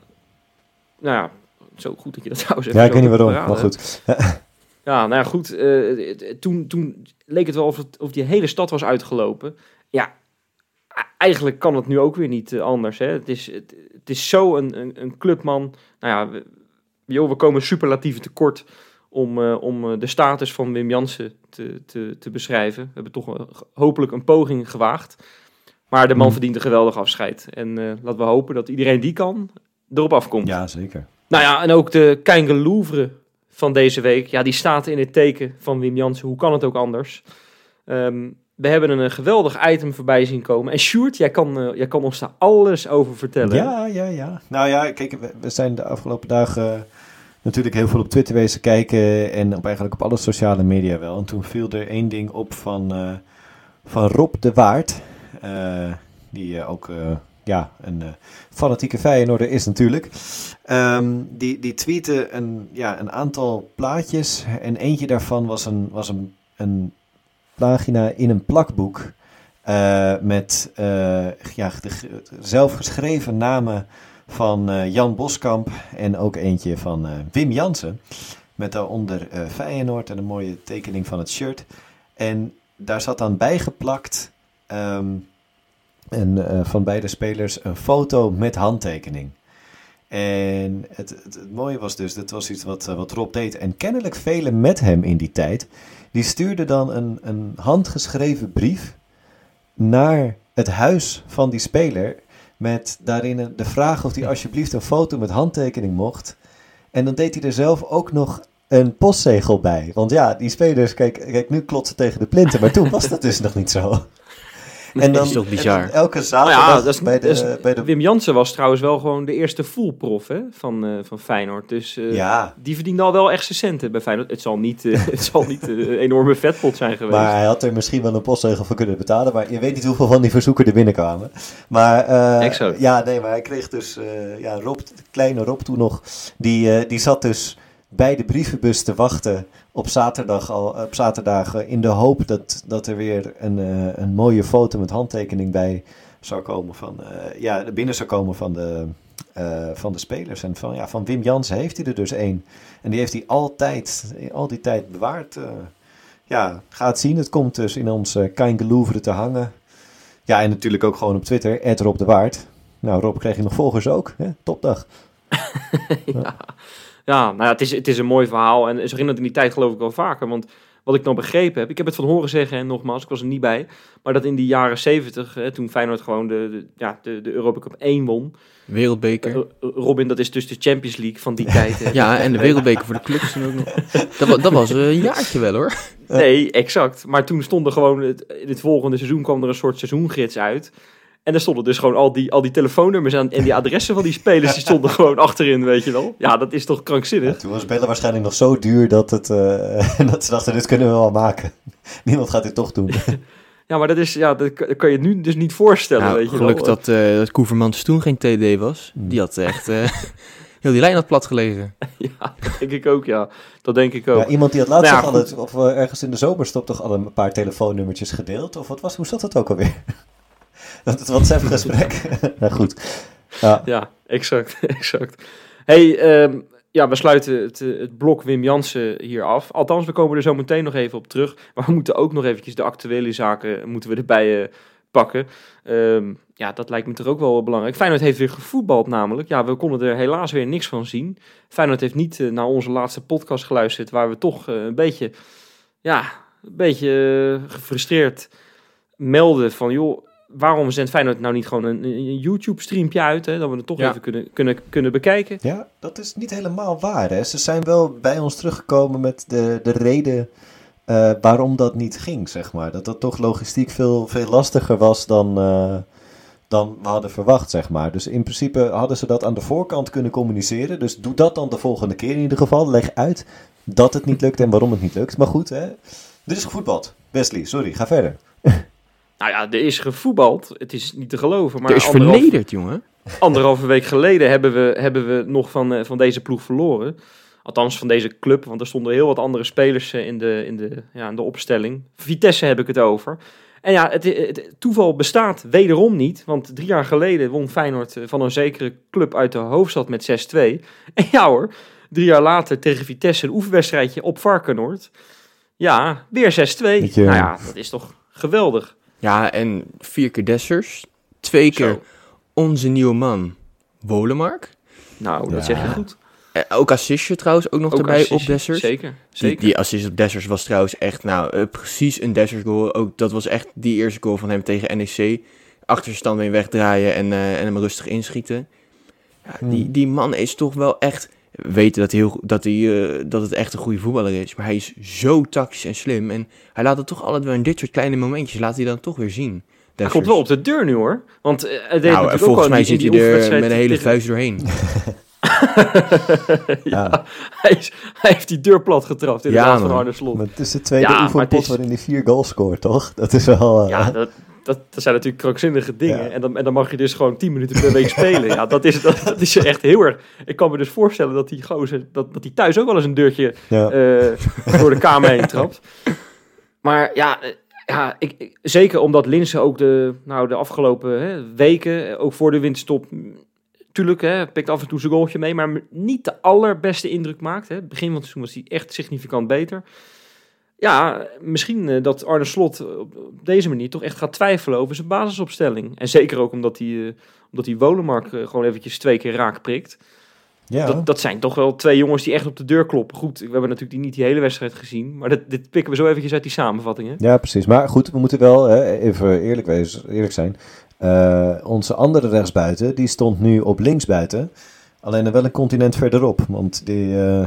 A: nou ja, zo goed dat je dat (laughs) trouwens even
C: ik
A: zo
C: weet niet waarom, maar goed. (laughs)
A: Ja, nou ja, goed. eh, toen, toen leek het wel of, het, of die hele stad was uitgelopen. Ja, e- eigenlijk kan het nu ook weer niet eh, anders. Hè? Het, is, het, het is zo een, een, een clubman. Nou ja, we, joh, we komen superlatieven tekort om, eh, om de status van Wim Jansen te, te, te beschrijven. We hebben toch een- hopelijk een poging gewaagd. Maar de man
C: Hmm.
A: verdient een geweldig afscheid. En laten we hopen dat iedereen die kan erop afkomt.
C: Ja, zeker.
A: Nou ja, en ook de Keinge Louvre van deze week. Ja, die staat in het teken van Wim Jansen. Hoe kan het ook anders? Ehm, we hebben een, eh, geweldig item voorbij zien komen. En Sjoerd, jij kan, eh, jij kan ons daar alles over vertellen.
C: Ja, ja, ja. Nou ja, kijk, we, zijn de afgelopen dagen natuurlijk heel veel op Twitter wezen kijken en op eigenlijk op alle sociale media wel. En toen viel er één ding op van, eh, van Rob de Waard, eh, die eh, ook eh, ja, een eh, fanatieke Feyenoorder is natuurlijk. Ehm, die, die tweette een, ja, een aantal plaatjes en eentje daarvan was een, was een, een pagina in een plakboek. eh, met eh, ja, de zelfgeschreven namen van Jan Boskamp en ook eentje van Wim Jansen. Met daaronder Feyenoord en een mooie tekening van het shirt. En daar zat dan bijgeplakt ehm, een, eh, van beide spelers een foto met handtekening. En het, het, mooie was dus, dat was iets wat, eh, wat Rob deed. En kennelijk velen met hem in die tijd, die stuurden dan een, een handgeschreven brief naar het huis van die speler. Met daarin de vraag of hij alsjeblieft een foto met handtekening mocht. En dan deed hij er zelf ook nog een postzegel bij. Want ja, die spelers, kijk, kijk nu klotsen tegen de plinten. Maar toen was dat dus nog niet zo. En
B: dat is toch bizar?
C: en dan elke
A: Nou
C: zaterdag
A: ja, dat is,
C: bij, de,
A: dat is-
C: bij de...
A: Wim Jansen was trouwens wel gewoon de eerste fullprof hè, van, eh, van Feyenoord. Dus eh,
C: ja,
A: die verdiende al wel echt zijn centen bij Feyenoord. Het zal niet, eh, (laughs) het zal niet een enorme vetpot zijn geweest.
C: maar hij had er misschien wel een postzegel voor kunnen betalen. Maar je weet niet hoeveel van die verzoeken er binnenkwamen. Maar eh, ja, nee, maar hij kreeg dus... eh, ja, Rob, de kleine Rob toen nog, die, eh, die zat dus bij de brievenbus te wachten op zaterdag al, op zaterdagen in de hoop dat, dat er weer een, eh, een mooie foto met handtekening bij zou komen van, eh, ja, binnen zou komen van de, eh, van de spelers. En van, ja, van Wim Jansen heeft hij er dus één. En die heeft hij altijd, al die tijd bewaard. eh. ja, ga het zien. Het komt dus in ons uh, Kein te hangen. Ja, en natuurlijk ook gewoon op Twitter, Rob de Waard. Nou, Rob kreeg je nog volgers ook. Hè? Topdag. (laughs)
A: ja. ja, nou ja, het is, het is een mooi verhaal. En zo ging dat in die tijd geloof ik wel vaker. Want wat ik nou begrepen heb, ik heb het van horen zeggen en nogmaals, ik was er niet bij. Maar dat in die jaren zeventig, toen Feyenoord gewoon de, de, ja, de, de Europa Cup 1 won.
B: Wereldbeker.
A: Eh, Robin, dat is dus de Champions League van die tijd. hè. (laughs)
B: Ja, en de wereldbeker voor de clubs toen ook nog. (laughs) Dat, wa- dat was eh, een jaartje wel hoor.
A: Nee, exact. Maar toen stond er gewoon, het, in het volgende seizoen kwam er een soort seizoengids uit. En er stonden dus gewoon al die, al die telefoonnummers aan, en die adressen van die spelers, die stonden (laughs) gewoon achterin, weet je wel. Ja, dat is toch krankzinnig?
C: Toen was bellen waarschijnlijk nog zo duur dat, het, eh, (laughs) dat ze dachten, dit kunnen we wel maken. (laughs) Niemand gaat dit toch doen.
A: Ja, maar dat, is, ja, dat kan je nu dus niet voorstellen,
B: Nou,
A: weet je
B: geluk
A: wel.
B: dat, eh dat Koevermans toen geen TD was. Die had echt eh, heel die lijn had plat gelegen.
A: Ja, dat denk ik ook, ja. Dat denk ik ook.
C: Ja, iemand die had laatst
A: Nou ja,
C: nog altijd, of ergens in de zomerstop toch al een paar telefoonnummertjes gedeeld? Of wat was, hoe zat dat ook alweer? Dat het WhatsApp-gesprek. (laughs) nou goed. Ja,
A: Ja, exact, (laughs) exact. hey, ehm, ja, we sluiten het, eh, het blok Wim Jansen hier af. Althans, we komen er zo meteen nog even op terug. (laughs) Maar we moeten ook nog eventjes de actuele zaken moeten we erbij eh, pakken. Ehm, ja, dat lijkt me toch ook wel belangrijk. Feyenoord heeft weer gevoetbald namelijk. Ja, we konden er helaas weer niks van zien. Feyenoord heeft niet eh, naar onze laatste podcast geluisterd... waar we toch een beetje, ja, een beetje gefrustreerd melden van... joh, waarom zendt Feyenoord nou niet gewoon een, een YouTube-streampje uit... Hè, dat we het toch
B: Ja.
A: even kunnen, kunnen, kunnen bekijken?
C: ja, dat is niet helemaal waar. Hè? Ze zijn wel bij ons teruggekomen met de, de reden eh, waarom dat niet ging, zeg maar. Dat dat toch logistiek veel, veel lastiger was dan, eh, dan we hadden verwacht, zeg maar. Dus in principe hadden ze dat aan de voorkant kunnen communiceren. Dus doe dat dan de volgende keer in ieder geval. Leg uit dat het niet lukt en waarom het niet lukt. Maar goed, hè. Er is gevoetbald. Wesley, sorry, ga verder. (laughs)
A: Nou ja, er is gevoetbald. Het is niet te geloven. Maar
B: er is
A: anderhalf-
B: vernederd, jongen.
A: anderhalve week geleden hebben we, hebben we nog van, eh, van deze ploeg verloren. Althans van deze club, want er stonden heel wat andere spelers eh, in de, in de, ja, in de opstelling. Vitesse heb ik het over. En ja, het, het toeval bestaat wederom niet. Want drie jaar geleden won Feyenoord eh, van een zekere club uit de hoofdstad met 6-2. (laughs) En ja hoor, drie jaar later tegen Vitesse een oefenwedstrijdje op Varkenoord. Ja, weer 6-2.
C: Beetje-
A: Nou ja, dat is toch geweldig.
B: Ja, en vier keer Dessers. Twee keer
A: Zo.
B: onze nieuwe man, Wolemark.
A: Nou, dat
C: Ja.
A: zeg je goed.
B: Eh, ook assistje trouwens, ook nog
A: Ook
B: erbij op Dessers.
A: Zeker,
B: Die,
A: zeker.
B: die assist op Dessers was trouwens echt, nou, eh, precies een Dessers goal. Ook, dat was echt die eerste goal van hem tegen NEC. Achterstand weer wegdraaien en, eh, en hem rustig inschieten. Ja, die,
C: Hmm.
B: die man is toch wel echt... We weten dat, hij heel, dat, hij, eh, dat het echt een goede voetballer is. Maar hij is zo tactisch en slim. En hij laat het toch altijd wel in dit soort kleine momentjes, laat hij dan toch weer zien.
A: Hij komt wel op de deur nu hoor. Want eh, hij deed
B: Nou,
A: ook
B: volgens
A: al
B: mij zit hij
A: die
B: er met een hele
A: tegen-
B: vuist doorheen. (laughs)
A: ja, Hij, is, hij heeft die deur plat getrapt in de
B: Ja,
A: van. Arne Slot.
C: Maar het is de tweede
A: Ja,
C: oefenpot
A: is-
C: waarin hij vier goals scoort, toch? Dat is wel... eh,
A: Ja, dat, dat, dat zijn natuurlijk krankzinnige dingen.
C: Ja.
A: En, dan, en dan mag je dus gewoon 10 minuten per week spelen. Ja, dat is, dat, dat is echt heel erg. Ik kan me dus voorstellen dat die gozer, dat, dat die thuis ook wel eens een deurtje
C: ja.
A: eh, door de kamer heen trapt. Maar ja, eh, ja ik, ik- zeker omdat Linse ook de, nou, de afgelopen hè, weken, eh, ook voor de winterstop, tuurlijk, hè, pikt af en toe zijn goaltje mee, maar niet de allerbeste indruk maakt. Hè. Het begin van het seizoen was hij echt significant beter. Ja, misschien eh, dat Arne Slot op, op deze manier toch echt gaat twijfelen over zijn basisopstelling. En zeker ook omdat hij, eh, omdat hij Wolemark eh, gewoon eventjes twee keer raak prikt.
C: ja.
A: Dat, dat zijn toch wel twee jongens die echt op de deur kloppen. Goed, we hebben natuurlijk die, niet die hele wedstrijd gezien. Maar dit, dit pikken we zo eventjes uit die samenvattingen.
C: Ja, precies. Maar goed, we moeten wel hè, even eerlijk, wezen, eerlijk zijn. Eh, onze andere rechtsbuiten, die stond nu op linksbuiten. Alleen dan wel een continent verderop. Want die eh,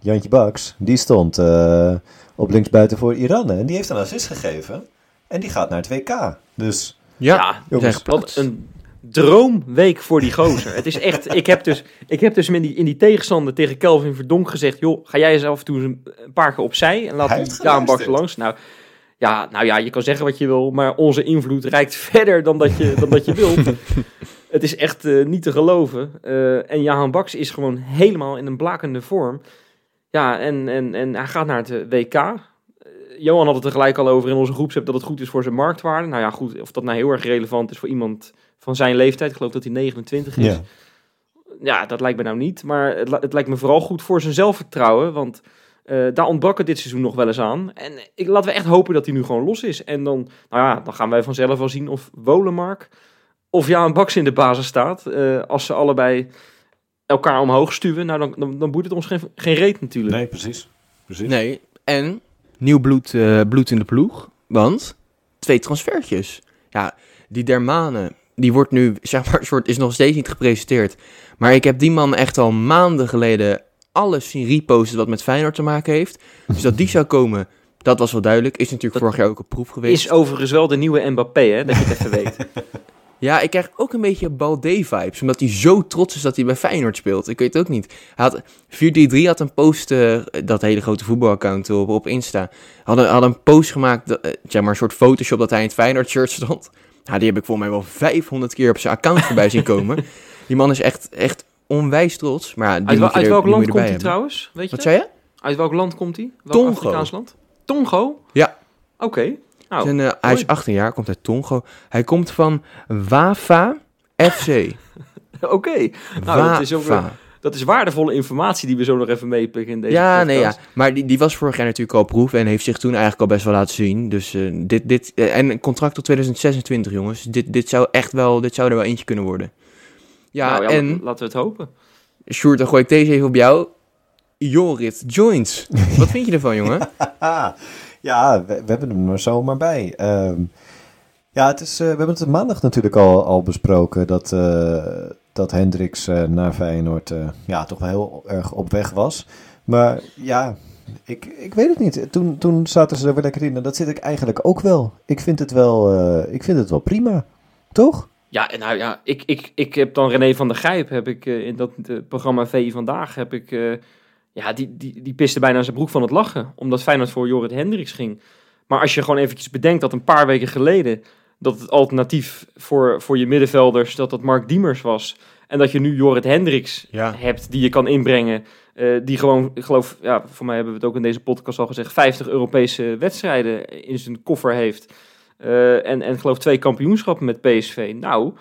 C: Jantje Baks, die stond eh, op linksbuiten voor Iran. En die heeft een assist gegeven. En die gaat naar het WK. Dus
B: Ja,
A: Ja,
B: jongens,
A: Wat een droomweek voor die gozer. het is echt, ik heb dus, ik heb dus in die, in die tegenstander tegen Kelvin Verdonk gezegd... joh, ga jij eens af en toe een, paar keer opzij en laat
C: Hij
A: die Daan Baks langs. Nou ja, nou ja, je kan zeggen wat je wil, maar onze invloed reikt verder dan dat je, dan dat je wilt. (laughs) Het is echt eh, niet te geloven. Eh, en Jahan Baks is gewoon helemaal in een blakende vorm. Ja, en, en, en hij gaat naar het eh, WK. Eh, Johan had het er gelijk al over in onze groepsapp dat het goed is voor zijn marktwaarde. Nou ja, goed, of dat nou heel erg relevant is voor iemand van zijn leeftijd. Ik geloof dat hij 29 is.
C: ja.
A: Ja, dat lijkt me nou niet. Maar het, het lijkt me vooral goed voor zijn zelfvertrouwen. Want eh, daar ontbrak het dit seizoen nog wel eens aan. En ik, laten we echt hopen dat hij nu gewoon los is. En dan, nou ja, dan gaan wij vanzelf wel zien of Wolemark of Jaan Baks in de basis staat. Als ze allebei elkaar omhoog stuwen, nou dan, dan, dan boeit het ons geen, geen reet natuurlijk.
C: Nee, precies. precies.
B: Nee, en nieuw bloed, eh, bloed in de ploeg. Want twee transfertjes. Ja, die Dermane, die wordt nu, (laughs) zeg maar, soort, is nog steeds niet gepresenteerd. Maar ik heb die man echt al maanden geleden alles zien reposten wat met Feyenoord te maken heeft. Dus dat die zou komen, dat was wel duidelijk. Is natuurlijk
A: Dat
B: vorig jaar ook een proef geweest.
A: Is overigens wel de nieuwe Mbappé, hè, dat je het even weet. (laughs)
B: Ja, ik krijg ook een beetje Balde-vibes. Omdat hij zo trots is dat hij bij Feyenoord speelt. Ik weet het ook niet. Hij had, 433 had een post, eh, dat hele grote voetbalaccount op, op Insta. Hadden had een post gemaakt, eh, zeg maar een soort Photoshop dat hij in het Feyenoord-shirt stond. Ja, die heb ik volgens mij wel 500 keer op zijn account voorbij zien komen. (laughs) Die man is echt, echt onwijs trots. Maar ja,
A: Uit, wel- uit
B: er-
A: welk land komt hij trouwens? Weet je
B: Wat
A: dat?
B: zei je?
A: Uit welk land komt hij? Welk
B: Tongo.
A: Afrikaans land? Tongo?
B: Ja.
A: Oké.
B: Zijn, eh, hij is
A: mooi.
B: 18 jaar, komt uit Tongo. Hij komt van Wafa FC. (laughs)
A: oké. Nou, dat is, ook,
B: Wafa.
A: dat is waardevolle informatie die we zo nog even meepikken in deze
B: Ja, nee, ja. Maar die, die was vorig jaar natuurlijk al proef en heeft zich toen eigenlijk al best wel laten zien. Dus eh, dit, dit, eh, en een contract tot 2026, jongens. Dit, dit zou echt wel, dit zou er wel eentje kunnen worden. Ja,
A: Nou ja,
B: en
A: la- laten we het hopen.
B: Sjoerd, dan gooi ik deze even op jou. Jorrit Joints. (laughs) Wat vind je ervan, jongen? (laughs)
C: Ja, we, hebben hem er zomaar bij. Ehm, ja, het is, eh, we hebben het maandag natuurlijk al, al besproken dat, eh, dat Hendricks eh, naar Feyenoord ja, toch wel heel erg op weg was. Maar ja, ik, ik weet het niet. Toen, toen zaten ze er weer lekker in dat zit ik eigenlijk ook wel. Ik vind het wel, ik vind het wel prima, toch?
A: Ja, nou ja, ik, ik, ik heb dan René van der Gijp, heb ik in dat programma VI Vandaag, heb ik, ja, die, die, die piste bijna zijn broek van het lachen, omdat Feyenoord voor Jorrit Hendricks ging. Maar als je gewoon eventjes bedenkt dat een paar weken geleden, dat het alternatief voor, voor je middenvelders, dat dat Mark Diemers was, en dat je nu Jorrit Hendricks
B: Ja.
A: hebt die je kan inbrengen, eh, die gewoon, ik geloof, ja, voor mij hebben we het ook in deze podcast al gezegd, 50 Europese wedstrijden in zijn koffer heeft. Eh, en, en geloof twee kampioenschappen met PSV. Nou,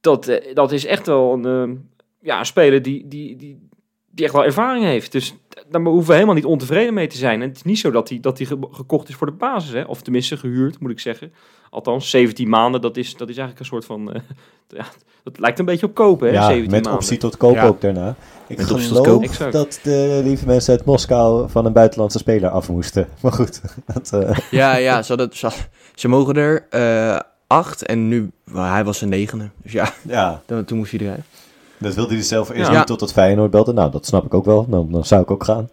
A: dat, eh, dat is echt wel een, ja, een speler die, die, die, die echt wel ervaring heeft. Dus daar hoeven we helemaal niet ontevreden mee te zijn. En het is niet zo dat hij, dat hij ge- gekocht is voor de basis. Hè? Of tenminste gehuurd, moet ik zeggen. Althans, 17 maanden, dat is, dat is eigenlijk een soort van... eh, (laughs) ja, dat lijkt een beetje op kopen, hè?
C: ja,
A: 17
C: met
A: maanden.
C: optie tot koop
B: Ja.
C: ook daarna. Ik
B: Met
C: geloof dat de lieve mensen uit Moskou van een buitenlandse speler af moesten. (laughs) Maar goed, dat, eh, (laughs)
B: Ja, ja, ze, hadden, ze, ze mogen er eh, acht en nu, well, hij was een negende. Dus ja,
C: ja,
B: dan, toen moest hij eruit.
C: Dat wilde hij zelf eerst
B: Ja.
C: niet tot het Feyenoord belde. Nou, dat snap ik ook wel. Dan, dan zou ik ook gaan.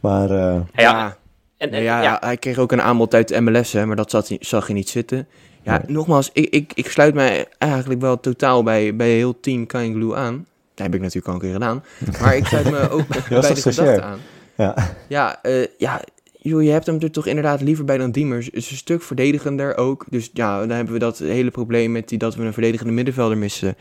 C: Maar eh,
A: Ja, en, en-
B: ja,
A: ja,
B: hij kreeg ook een aanbod uit de MLS, hè, maar dat zat, hij- zag je niet zitten. Ja,
C: Nee.
B: nogmaals, ik, ik, ik sluit mij eigenlijk wel totaal bij, bij heel team Kainglu aan. Dat heb ik natuurlijk al een keer gedaan. Maar ik sluit me (laughs) ook bij de gedachte aan.
C: ja.
B: Ja, eh, ja joh, je hebt hem er toch inderdaad liever bij dan Diemers. Het is een stuk verdedigender ook. Dus ja, dan hebben we dat hele probleem met die, dat we een verdedigende middenvelder missen.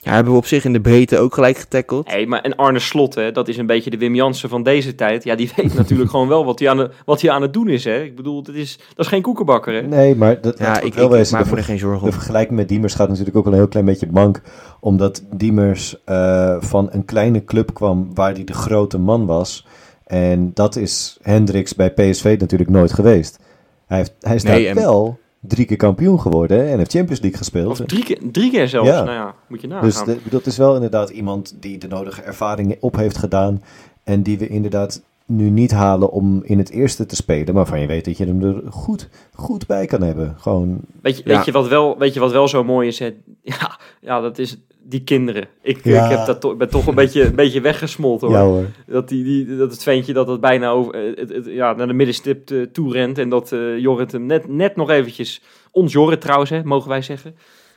B: Ja, hebben we op zich in de breedte ook gelijk getackeld.
A: Hey, maar en Arne Slot, hè, dat is een beetje de Wim Jansen van deze tijd. Ja, die (laughs) weet natuurlijk gewoon wel wat hij aan, de, wat hij aan het doen is. Hè. Ik bedoel, dat is, dat is geen koekenbakker. Hè.
C: Nee, maar dat
B: Ja, ik,
C: wel
B: ik, maak
C: De,
B: me er geen zorgen
C: de
B: om.
C: vergelijking met Diemers gaat natuurlijk ook wel een heel klein beetje mank. Omdat Diemers eh, van een kleine club kwam waar hij de grote man was. En dat is Hendricks bij PSV natuurlijk nooit geweest. Hij, heeft, hij is
B: Nee, en-
C: wel drie keer kampioen geworden en heeft Champions League gespeeld.
A: Of drie keer, drie keer zelfs.
C: Ja.
A: Nou ja, moet je nagaan.
C: Dus de- dat is wel inderdaad iemand die de nodige ervaring op heeft gedaan. En die we inderdaad nu niet halen om in het eerste te spelen. Maar van je weet dat je hem er goed, goed bij kan hebben. Gewoon,
A: Weet je,
B: Ja.
A: weet, je wat wel, weet je wat wel zo mooi is? Hè? (laughs) Ja, ja, dat is die kinderen. Ik,
C: Ja.
A: ik heb dat to- ben toch een beetje, een beetje weggesmolten hoor.
C: ja hoor.
A: Dat, die, die, dat het ventje dat het bijna over, eh, het, het- ja, naar de middenstip eh, toe rent. En dat eh Jorrit hem net, net nog eventjes... Ons Jorrit trouwens, hè, mogen wij zeggen.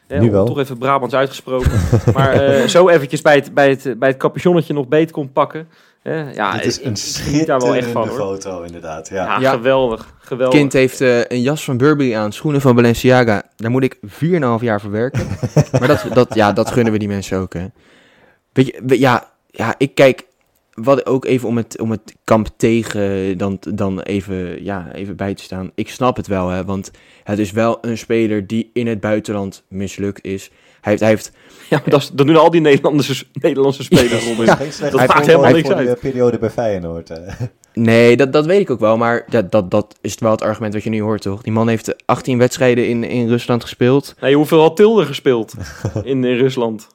A: Hè,
C: Nu wel.
A: Toch even Brabants uitgesproken. (laughs) maar zo eventjes bij het, bij, het, bij het capuchonnetje nog beet kon pakken. Ja,
C: Het is een
A: ik geniet daar wel echt
C: schitterende
A: van hoor.
C: foto inderdaad. Ja.
A: Ja,
B: Ja.
A: geweldig. geweldig.
B: kind heeft eh, een jas van Burberry aan, schoenen van Balenciaga. Daar moet ik 4,5 jaar voor werken. (laughs) maar dat, dat, ja, dat gunnen we die mensen ook, hè. Weet je, we- ja, ja, ik kijk... Wat ook even om het, om het kamp tegen dan, dan even, ja, even bij te staan. Ik snap het wel, hè, want het is wel een speler die in het buitenland mislukt is. Hij heeft, hij heeft
A: Ja, maar dat, is- dat doen al die Nederlandse, Nederlandse spelers rond.
C: Ja,
A: dat maakt helemaal niks uit.
C: eh, periode bij Feyenoord. eh. (laughs)
B: Nee, dat, dat weet ik ook wel, maar dat, dat, dat is wel het argument wat je nu hoort, toch? Die man heeft 18 wedstrijden in, in Rusland gespeeld.
A: Nee, hoeveel had Tilde gespeeld (laughs) in, in Rusland?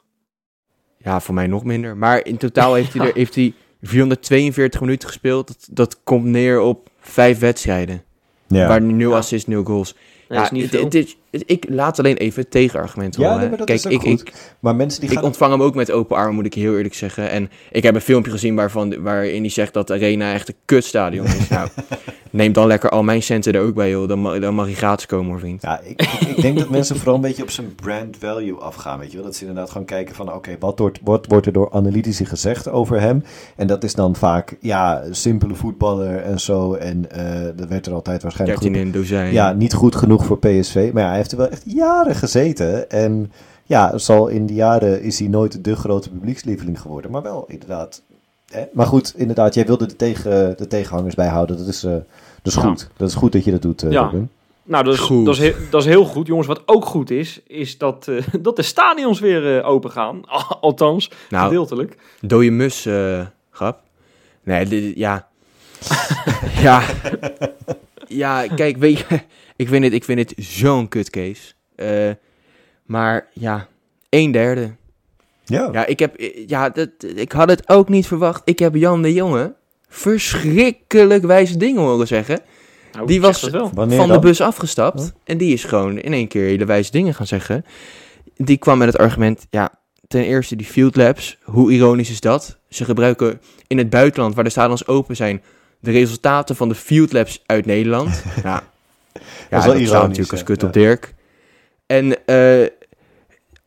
B: Ja, voor mij nog minder. Maar in totaal heeft hij, er, (laughs) heeft hij 442 minuten gespeeld. Dat, dat komt neer op vijf wedstrijden.
C: Ja.
B: Waar 0
A: Ja.
B: assists, 0 goals.
A: Nee,
B: ja,
A: dat is niet
B: het,
A: veel.
B: het is, ik laat alleen even het tegenargument
C: Ja,
B: horen.
C: nee,
B: Kijk, ik,
C: goed.
B: ik,
C: Maar mensen die
B: ik
C: gaan...
B: ontvang hem ook met open armen, moet ik heel eerlijk zeggen. En ik heb een filmpje gezien waarvan, waarin hij zegt dat de Arena echt een kutstadion is. nou, (laughs) neem dan lekker al mijn centen er ook bij, joh. Dan, ma- dan mag hij gratis komen, hoor, vriend.
C: Ja, ik, ik, ik denk dat mensen vooral een beetje op zijn brand value afgaan, weet je wel. Dat ze inderdaad gewoon kijken van, oké, wat, wordt, wat wordt er door analytici gezegd over hem? En dat is dan vaak, ja, simpele voetballer en zo. En eh dat werd er altijd waarschijnlijk
B: 13
C: goed.
B: in een dozijn.
C: Ja, niet goed genoeg voor PSV. Maar ja, hij heeft er wel echt jaren gezeten. En ja, zal in die jaren is hij nooit de grote publiekslieveling geworden. Maar wel, inderdaad. Hè? Maar goed, inderdaad, jij wilde de, tegen, de tegenhangers bijhouden. Dat is, eh, dat is
A: Ja.
C: goed. Dat is goed dat je dat doet, eh
A: Ja.
C: Robin.
A: Nou, dat is,
B: Goed.
A: dat, is heel, dat is heel goed. Jongens, wat ook goed is, is dat, eh, (laughs) dat de stadions weer eh, open gaan. (laughs) Althans,
B: nou,
A: gedeeltelijk.
B: dode mus, eh, grap. Nee, dit- ja. (laughs) ja. Ja, kijk, weet je, ik vind het, ik vind het zo'n kutcase. Eh maar ja, een derde.
C: Ja.
B: Ja, ik, heb, ja dat, ik had het ook niet verwacht. Ik heb Jan de Jonge verschrikkelijk wijze dingen horen zeggen.
A: Nou,
B: Die was van de bus afgestapt.
C: Huh?
B: En die is gewoon in één keer hele wijze dingen gaan zeggen. Die kwam met het argument, ja, ten eerste die field labs. Hoe ironisch is dat? Ze gebruiken in het buitenland, waar de stadions open zijn, de resultaten van de field labs uit Nederland. (laughs) ja, ja
C: wel
B: dat
C: ironisch,
B: natuurlijk als kut op Dirk. En eh,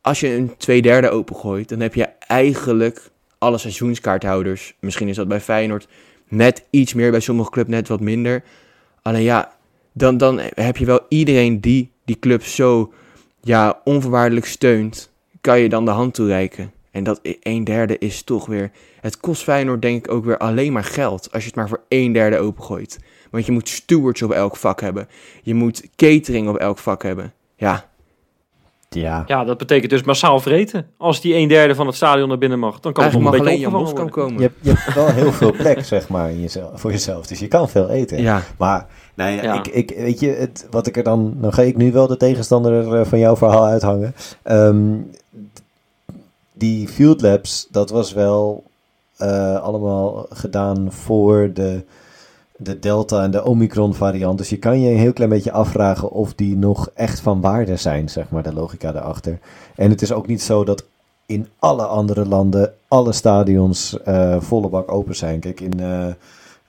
B: als je een twee derde opengooit, dan heb je eigenlijk alle seizoenskaarthouders. Misschien is dat bij Feyenoord net iets meer, bij sommige clubs net wat minder. Alleen ja, dan, dan heb je wel iedereen die die club zo ja, onvoorwaardelijk steunt, kan je dan de hand toereiken. En dat i- een derde is toch weer... Het kost Feyenoord denk ik ook weer alleen maar geld als je het maar voor een derde opengooit. Want je moet stewards op elk vak hebben. Je moet catering op elk vak hebben. Ja,
C: Ja.
A: Ja, dat betekent dus massaal vreten. Als die een derde van het stadion naar binnen mag, dan kan het nog een
B: mag
A: beetje
B: alleen Jan
A: opgevangen
B: Bos kan
A: worden.
B: komen.
C: Je hebt, je hebt wel heel veel plek, (laughs) zeg maar, in jezelf, voor jezelf. Dus je kan veel eten.
B: Ja,
C: Maar, nou ja,
A: Ja.
C: Ik, ik, weet je, het, wat ik er dan... Dan ga ik nu wel de tegenstander eh, van jouw verhaal uithangen. Ehm, die Field Labs, dat was wel eh, allemaal gedaan voor de, de Delta en de Omicron variant. Dus je kan je een heel klein beetje afvragen of die nog echt van waarde zijn, zeg maar, de logica daarachter. En het is ook niet zo dat in alle andere landen alle stadions eh, volle bak open zijn. Kijk, in... eh,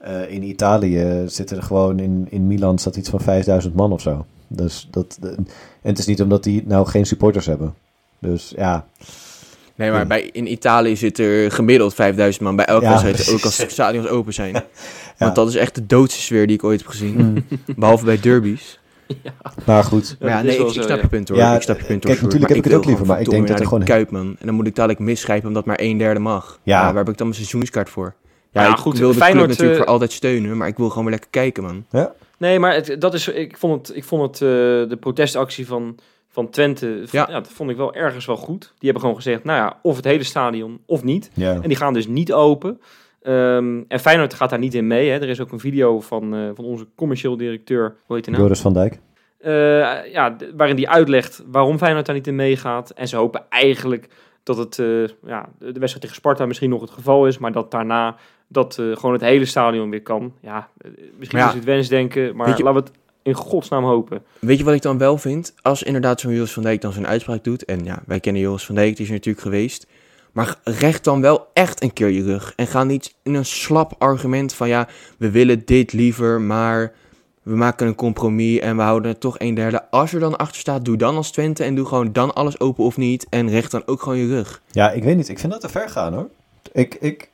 C: eh, in Italië zitten er gewoon in, in Milan staat iets van 5000 man of zo. Dus dat, en het is niet omdat die nou geen supporters hebben. Dus ja,
B: nee, maar bij, in Italië zit er gemiddeld 5000 man bij elke
C: Ja,
B: wedstrijd, ook als de stadions open zijn. (laughs)
C: Ja.
B: Want dat is echt de doodste sfeer die ik ooit heb gezien. (laughs) Behalve bij derbies. (laughs)
C: maar goed.
B: Maar ja, nee, ik, ik snap
A: ja.
B: je punt hoor.
C: Ja,
B: ik snap je punt
C: kijk,
B: hoor, Sjoerd,
C: natuurlijk heb ik het ook liever,
B: gewoon
C: maar ik denk dat er
B: naar de Kuip, man. En dan moet ik dadelijk misgrijpen omdat maar één derde mag.
C: Ja.
B: Ja, waar heb ik dan mijn seizoenskaart voor? Ja,
A: Ja,
B: ik
A: goed,
B: wil de
A: Feyenoord,
B: club natuurlijk
A: eh,
B: voor altijd steunen, maar ik wil gewoon weer lekker kijken, man.
A: Nee, maar het, dat is, ik vond het, ik vond het eh, de protestactie van, van Twente,
B: Ja.
A: ja. dat vond ik wel ergens wel goed. Die hebben gewoon gezegd, nou ja, of het hele stadion of niet.
C: Ja.
A: En die gaan dus niet open. Ehm, en Feyenoord gaat daar niet in mee. Hè. Er is ook een video van, eh, van onze commercieel directeur, hoe heet hij nou?
C: Joris van Dijk.
A: Eh, ja, waarin die uitlegt waarom Feyenoord daar niet in meegaat. En ze hopen eigenlijk dat het, eh, ja, de wedstrijd tegen Sparta misschien nog het geval is, maar dat daarna dat eh, gewoon het hele stadion weer kan. Ja, misschien
B: ja,
A: is het wensdenken, maar
B: je-
A: laten we het in godsnaam hopen.
B: Weet je wat ik dan wel vind? Als inderdaad zo'n Joris van Dijk dan zijn uitspraak doet. En ja, wij kennen Joris van Dijk, die is er natuurlijk geweest. Maar recht dan wel echt een keer je rug. En ga niet in een slap argument van ja, we willen dit liever, maar we maken een compromis en we houden het toch een derde. Als er dan achter staat, doe dan als Twente en doe gewoon dan alles open of niet. En recht dan ook gewoon je rug.
C: Ja, ik weet niet. Ik vind dat te ver gaan hoor. Ik, ik,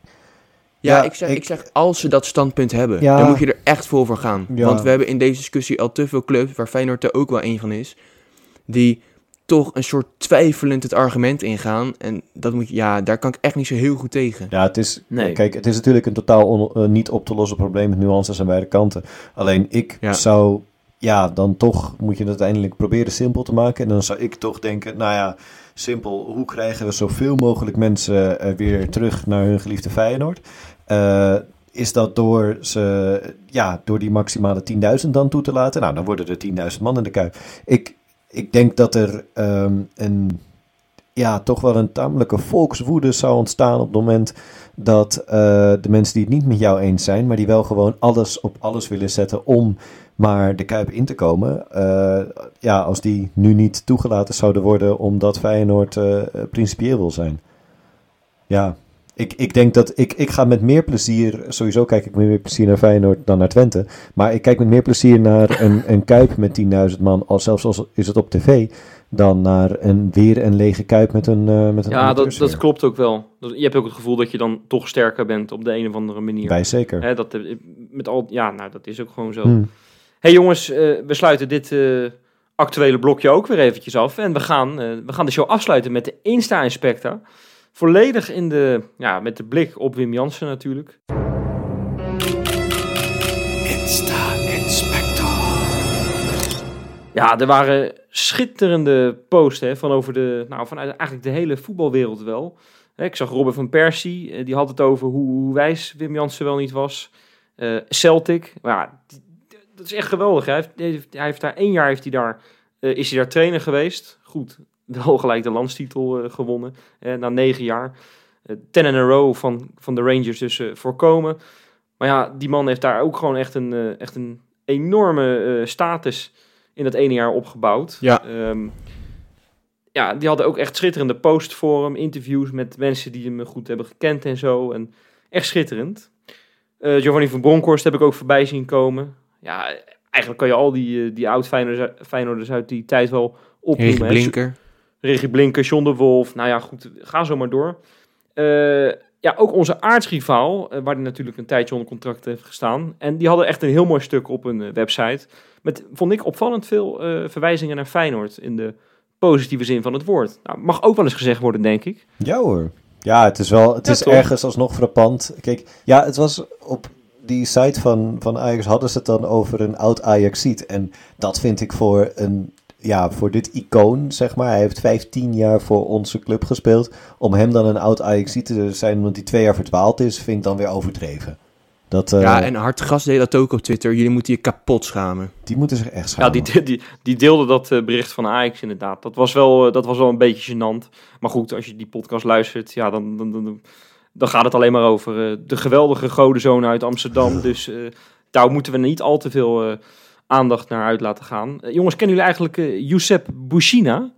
B: Ja,
C: Ja,
B: ik, zeg,
C: ik-
B: ik... zeg, als ze dat standpunt hebben,
C: Ja.
B: dan moet je er echt vol voor gaan.
C: Ja.
B: Want we hebben in deze discussie al te veel clubs, waar Feyenoord er ook wel een van is, die toch een soort twijfelend het argument ingaan. En dat moet je, ja, daar kan ik echt niet zo heel goed tegen.
C: ja, het is,
A: Nee.
C: kijk, het is natuurlijk een totaal on- eh, niet op te lossen probleem met nuances aan beide kanten. Alleen ik
B: Ja.
C: zou, ja, dan toch moet je het uiteindelijk proberen simpel te maken. En dan zou ik toch denken, nou ja, simpel, hoe krijgen we zoveel mogelijk mensen eh, weer terug naar hun geliefde Feyenoord? Eh, is dat door, ze, ja, door die maximale 10.000 dan toe te laten? Nou, dan worden er 10.000 man in de kuip. Ik, ik denk dat er ehm, een, ja, toch wel een tamelijke volkswoede zou ontstaan op het moment dat eh, de mensen die het niet met jou eens zijn, maar die wel gewoon alles op alles willen zetten om Maar de Kuip in te komen, eh, ja, als die nu niet toegelaten zouden worden omdat Feyenoord eh, principieel wil zijn. Ja, ik, ik denk dat ik, ik ga met meer plezier, sowieso kijk ik met meer plezier naar Feyenoord dan naar Twente. Maar ik kijk met meer plezier naar een, een Kuip met 10.000 man, al zelfs als is het op tv, dan naar een weer een lege Kuip met een uh, met een
A: Ja, dat, dat klopt ook wel. Je hebt ook het gevoel dat je dan toch sterker bent op de een of andere manier.
C: Bij zeker.
A: Hè, dat, met al, ja, nou, dat is ook gewoon zo. Hmm hey jongens, uh, we sluiten dit uh, actuele blokje ook weer eventjes af. En we gaan, uh, we gaan de show afsluiten met de Insta-inspector. Volledig in de, ja, met de blik op Wim Jansen natuurlijk. Insta-inspector. Ja, er waren schitterende posts hè, van over de, nou, vanuit eigenlijk de hele voetbalwereld wel. Ik zag Robin van Persie, die had het over hoe, wijs Wim Jansen wel niet was. Celtic, ja, dat is echt geweldig. Hij heeft, hij heeft daar één jaar heeft hij daar, uh, is hij daar trainer geweest. Goed, (laughs) wel gelijk de landstitel uh, gewonnen uh, na negen jaar. ten in a row van, van de Rangers dus voorkomen. Maar ja, die man heeft daar ook gewoon echt een, echt een enorme status in dat ene jaar opgebouwd.
B: Ja.
A: Um, ja, die hadden ook echt schitterende post voor hem, interviews met mensen die hem goed hebben gekend en zo. En echt schitterend. Giovanni van Bronckhorst heb ik ook voorbij zien komen ja, eigenlijk kan je al die, eh, die oud-Feyenoorders uit die tijd wel opnoemen.
B: Regie Blinker.
A: Regie Blinker, John de Wolf. Nou ja, goed, ga zo maar door. Uh, ja, ook onze aardsrivaal, uh, waar hij natuurlijk een tijdje onder contract heeft gestaan. En die hadden echt een heel mooi stuk op een website. Met, vond ik, opvallend veel verwijzingen naar Feyenoord in de positieve zin van het woord. Nou, mag ook wel eens gezegd worden, denk ik.
C: Ja hoor. Ja, het is wel, het ja, is toch? ergens alsnog frappant. Kijk, ja, het was op die site van, van Ajax hadden ze het dan over een oud Ajaxiet. En dat vind ik voor een ja, voor dit icoon, zeg maar. Hij heeft 15 jaar voor onze club gespeeld. Om hem dan een oud Ajaxiet te zijn, want die twee jaar verdwaald is, vind ik dan weer overdreven. Dat, uh,
B: ja, en Hartgras deed dat ook op Twitter. Jullie moeten je kapot schamen.
C: Die moeten zich echt schamen.
A: Ja, die, die, die deelde dat uh, bericht van Ajax inderdaad. Dat was, wel, uh, dat was wel een beetje gênant. Maar goed, als je die podcast luistert, ja, dan, dan, dan, dan gaat het alleen maar over uh, de geweldige godenzoon uit Amsterdam. Dus uh, daar moeten we niet al te veel uh, aandacht naar uit laten gaan. jongens, kennen jullie eigenlijk Youssef Bouchina?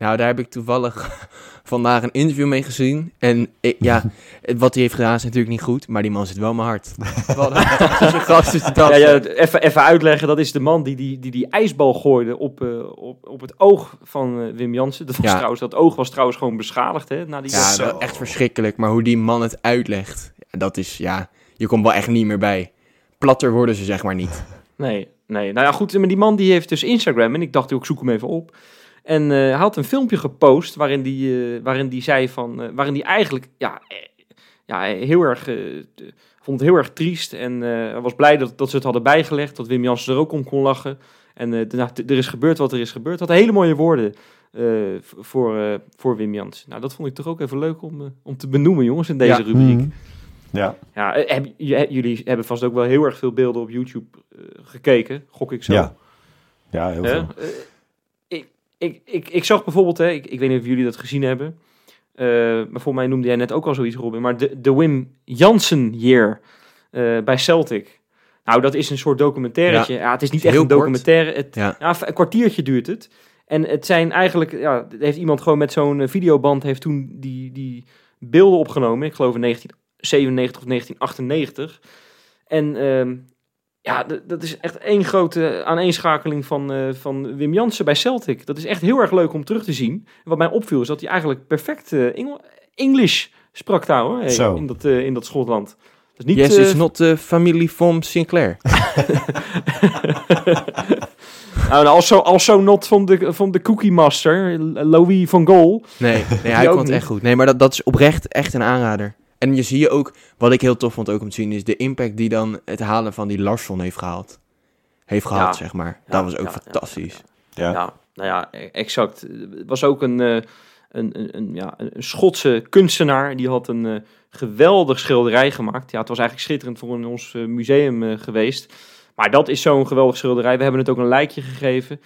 B: Nou, daar heb ik toevallig (laughs) vandaag een interview mee gezien. En ik, ja, (laughs) wat hij heeft gedaan is natuurlijk niet goed, maar die man zit wel mijn hart. (laughs) Wat een gast is dat.
A: Ja, ja, even, even uitleggen, dat is de man die die, die, die ijsbal gooide op, uh, op, op het oog van uh, Wim Jansen. Dat, was
B: Ja.
A: trouwens, dat oog was trouwens gewoon beschadigd hè, na die
B: Ja, echt verschrikkelijk. Maar hoe die man het uitlegt, dat is, ja, je komt wel echt niet meer bij. Platter worden ze zeg maar niet.
A: Nee, nee. Nou ja, goed, maar die man die heeft dus Instagram en ik dacht, ik zoek hem even op. En uh, hij had een filmpje gepost waarin die, uh, waarin die zei van, uh, waarin die eigenlijk, ja, ja heel erg, vond het heel erg triest en was blij dat, dat ze het hadden bijgelegd, dat Wim Jansen er ook om kon lachen. En nou, er is gebeurd wat er is gebeurd. Had hele mooie woorden voor, voor Wim Jansen. Nou, dat vond ik toch ook even leuk om, om te benoemen, jongens, in deze
B: Ja.
A: rubriek.
C: Mm. Ja.
A: Ja, heb, jullie hebben vast ook wel heel erg veel beelden op YouTube gekeken, gok ik zo.
C: Ja. Ja, heel veel.
A: Ik, ik, ik, zag bijvoorbeeld, hè, ik, ik weet niet of jullie dat gezien hebben. eh, maar voor mij noemde jij net ook al zoiets, Robin. Maar de, de Wim Jansen Year eh, bij Celtic. Nou, dat is een soort documentairetje. Ja. het is niet
B: Is
A: echt een documentaire. Het,
B: Ja.
A: ja, een kwartiertje duurt het. En het zijn eigenlijk, ja, heeft iemand gewoon met zo'n eh, videoband heeft toen die, die beelden opgenomen. Ik geloof in 1997 of 1998. En ehm, ja, dat is echt één grote aaneenschakeling van, eh, van Wim Jansen bij Celtic. Dat is echt heel erg leuk om terug te zien. En wat mij opviel is dat hij eigenlijk perfect eh Engel- English sprak daar hoor, hey, in, dat, eh, in dat Schotland. Dat is niet,
B: yes,
A: eh,
B: it's not the family from Sinclair. (laughs) (laughs)
A: nou, also, also not van de, van de Cookie Master, Louis van Gool.
B: Nee, nee hij
A: niet.
B: echt goed. Nee, maar dat, dat is oprecht echt een aanrader. En je zie je ook, wat ik heel tof vond ook om te zien, is de impact die dan het halen van die Larsson heeft gehaald. Heeft gehad,
A: Ja.
B: zeg maar.
A: Ja,
B: dat was ook
A: ja, ja,
B: fantastisch.
C: Ja.
A: Ja, nou ja, exact. Het was ook een, eh, een, een, een, ja, een Schotse kunstenaar. Die had een eh, geweldig schilderij gemaakt. Ja, het was eigenlijk schitterend voor in ons eh, museum geweest. Maar dat is zo'n geweldig schilderij. We hebben het ook een lijkje gegeven.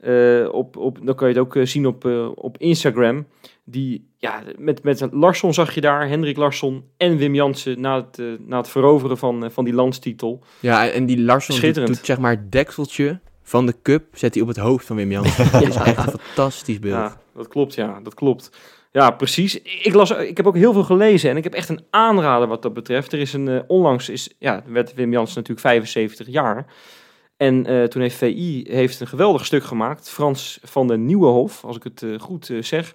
A: Eh, op, op, dan kan je het ook zien op, eh, op Instagram. Die, ja, met, met Larsson zag je daar, Hendrik Larsson en Wim Jansen na het, eh, na het veroveren van, eh, van die landstitel.
B: Ja, en die Larsson doet, doet zeg maar het dekseltje van de cup, zet hij op het hoofd van Wim Jansen. (laughs) Dat is echt een fantastisch beeld.
A: Ja, dat klopt, ja, dat klopt. Ja, precies. Ik, las, ik heb ook heel veel gelezen en ik heb echt een aanrader wat dat betreft. Er is een, eh, onlangs is, ja, werd Wim Jansen natuurlijk 75 jaar. En toen heeft VI heeft een geweldig stuk gemaakt, Frans van den Nieuwenhof, als ik het goed zeg.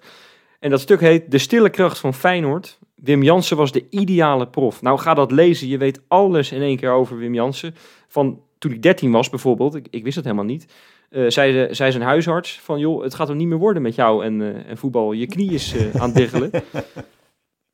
A: En dat stuk heet De stille kracht van Feyenoord. Wim Jansen was de ideale prof. Nou, ga dat lezen. Je weet alles in één keer over Wim Jansen. Van toen ik 13 was bijvoorbeeld, ik, ik wist het helemaal niet. eh, zei, zei zijn huisarts van, joh, het gaat hem niet meer worden met jou en, eh, en voetbal. Je knie is eh, aan het diggelen. (laughs)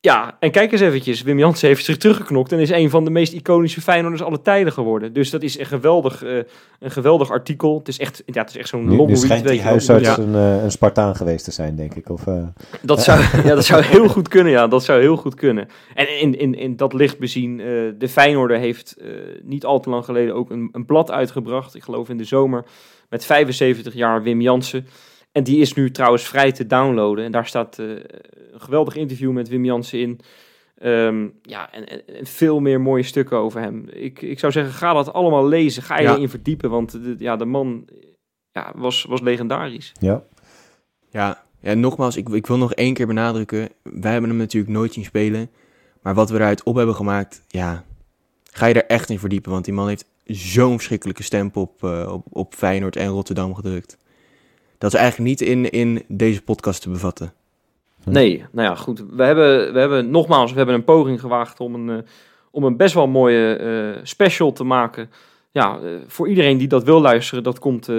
A: Ja, en kijk eens eventjes. Wim Jansen heeft zich teruggeknokt en is een van de meest iconische Feyenoorders alle tijden geworden. Dus dat is een geweldig, eh, een geweldig artikel. Het is echt, ja, het is echt zo'n
C: Nu, nu schijnt die huisarts
A: Ja.
C: een, eh, een Spartaan geweest te zijn, denk ik. Of, eh,
A: Dat zou, (laughs) ja, dat zou heel goed kunnen, ja. Dat zou heel goed kunnen. En in, in, in dat licht bezien, de Feyenoorder heeft niet al te lang geleden ook een, een blad uitgebracht. Ik geloof in de zomer. Met 75 jaar Wim Jansen. En die is nu trouwens vrij te downloaden. En daar staat een geweldig interview met Wim Jansen in. Ehm, ja, en, veel meer mooie stukken over hem. Ik, ik zou zeggen, ga dat allemaal lezen. Ga je
B: Ja.
A: erin verdiepen. Want de, ja, de man ja, was, was legendarisch.
C: ja.
B: Ja, ja nogmaals, ik, ik wil nog één keer benadrukken. Wij hebben hem natuurlijk nooit zien spelen. Maar wat we eruit op hebben gemaakt, ja, ga je er echt in verdiepen. Want die man heeft zo'n verschrikkelijke stempel op, eh, op, op Feyenoord en Rotterdam gedrukt. Dat is eigenlijk niet in, in deze podcast te bevatten.
C: Hm.
A: Nee, nou ja, goed. We hebben, we hebben nogmaals, we hebben een poging gewaagd om een, eh, om een best wel mooie eh, special te maken. Ja, eh, voor iedereen die dat wil luisteren, dat komt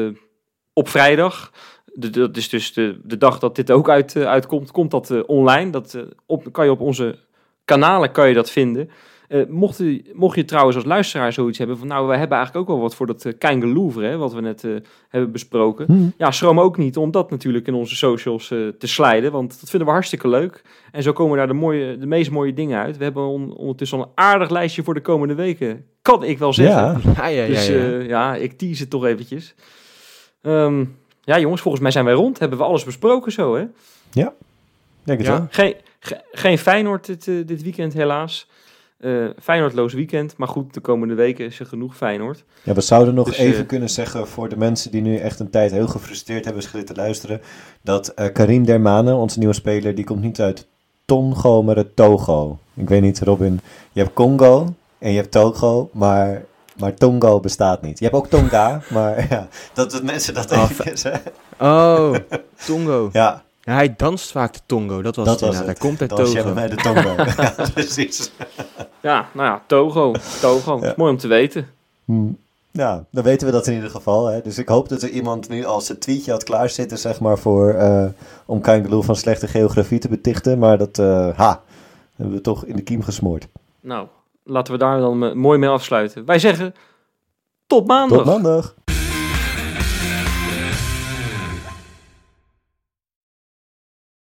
A: op vrijdag. Dat is dus de, de dag dat dit ook uit, uitkomt, komt dat online. Dat op, kan je op onze kanalen kan je dat vinden. Eh, mocht, u, mocht je trouwens als luisteraar zoiets hebben van, nou, wij hebben eigenlijk ook wel wat voor dat uh, hè, wat we net eh, hebben besproken.
C: Hm.
A: Ja, schroom ook niet om dat natuurlijk in onze socials eh, te slijden, want dat vinden we hartstikke leuk. En zo komen daar de, mooie, de meest mooie dingen uit. We hebben on- ondertussen al een aardig lijstje voor de komende weken, kan ik wel zeggen.
C: ja. (laughs)
B: Ja, ja, ja.
A: dus
B: ja.
A: eh, ja, ik tease het toch eventjes. Ehm, ja, jongens, volgens mij zijn wij rond. Hebben we alles besproken zo, hè?
C: denk het
B: Ja.
C: wel.
A: Geen, ge- geen Feyenoord dit, dit weekend helaas. Eh Feyenoordloos weekend, maar goed, de komende weken is er genoeg Feyenoord.
C: Ja, we zouden nog
A: Dus,
C: even
A: eh,
C: kunnen zeggen voor de mensen die nu echt een tijd heel gefrustreerd hebben zitten te luisteren, dat eh, Karim Dermane, onze nieuwe speler, die komt niet uit Tongo, maar uit Togo. Ik weet niet, Robin, je hebt Congo en je hebt Togo, maar, maar Tongo bestaat niet. Je hebt ook Tonga, (laughs) maar ja, dat dat mensen dat
B: Oh,
C: even zeggen.
B: Oh, Tongo.
C: Ja,
B: Ja, hij danst vaak de Tongo, dat was
C: dat
B: het
C: was
B: inderdaad.
C: het.
B: Hij komt uit Togo.
C: bij de Tongo. (laughs) ja, precies.
A: Ja, nou ja, Togo. Togo.
C: Ja.
A: Mooi om te weten.
C: Hm. Ja, dan weten we dat in ieder geval. Hè. Dus ik hoop dat er iemand nu al zijn tweetje had klaarzitten, zeg maar, voor, eh, om Kangaloo van slechte geografie te betichten. Maar dat, eh, ha, hebben we toch in de kiem gesmoord.
A: Nou, laten we daar dan eh, mooi mee afsluiten. Wij zeggen tot maandag.
C: Tot maandag.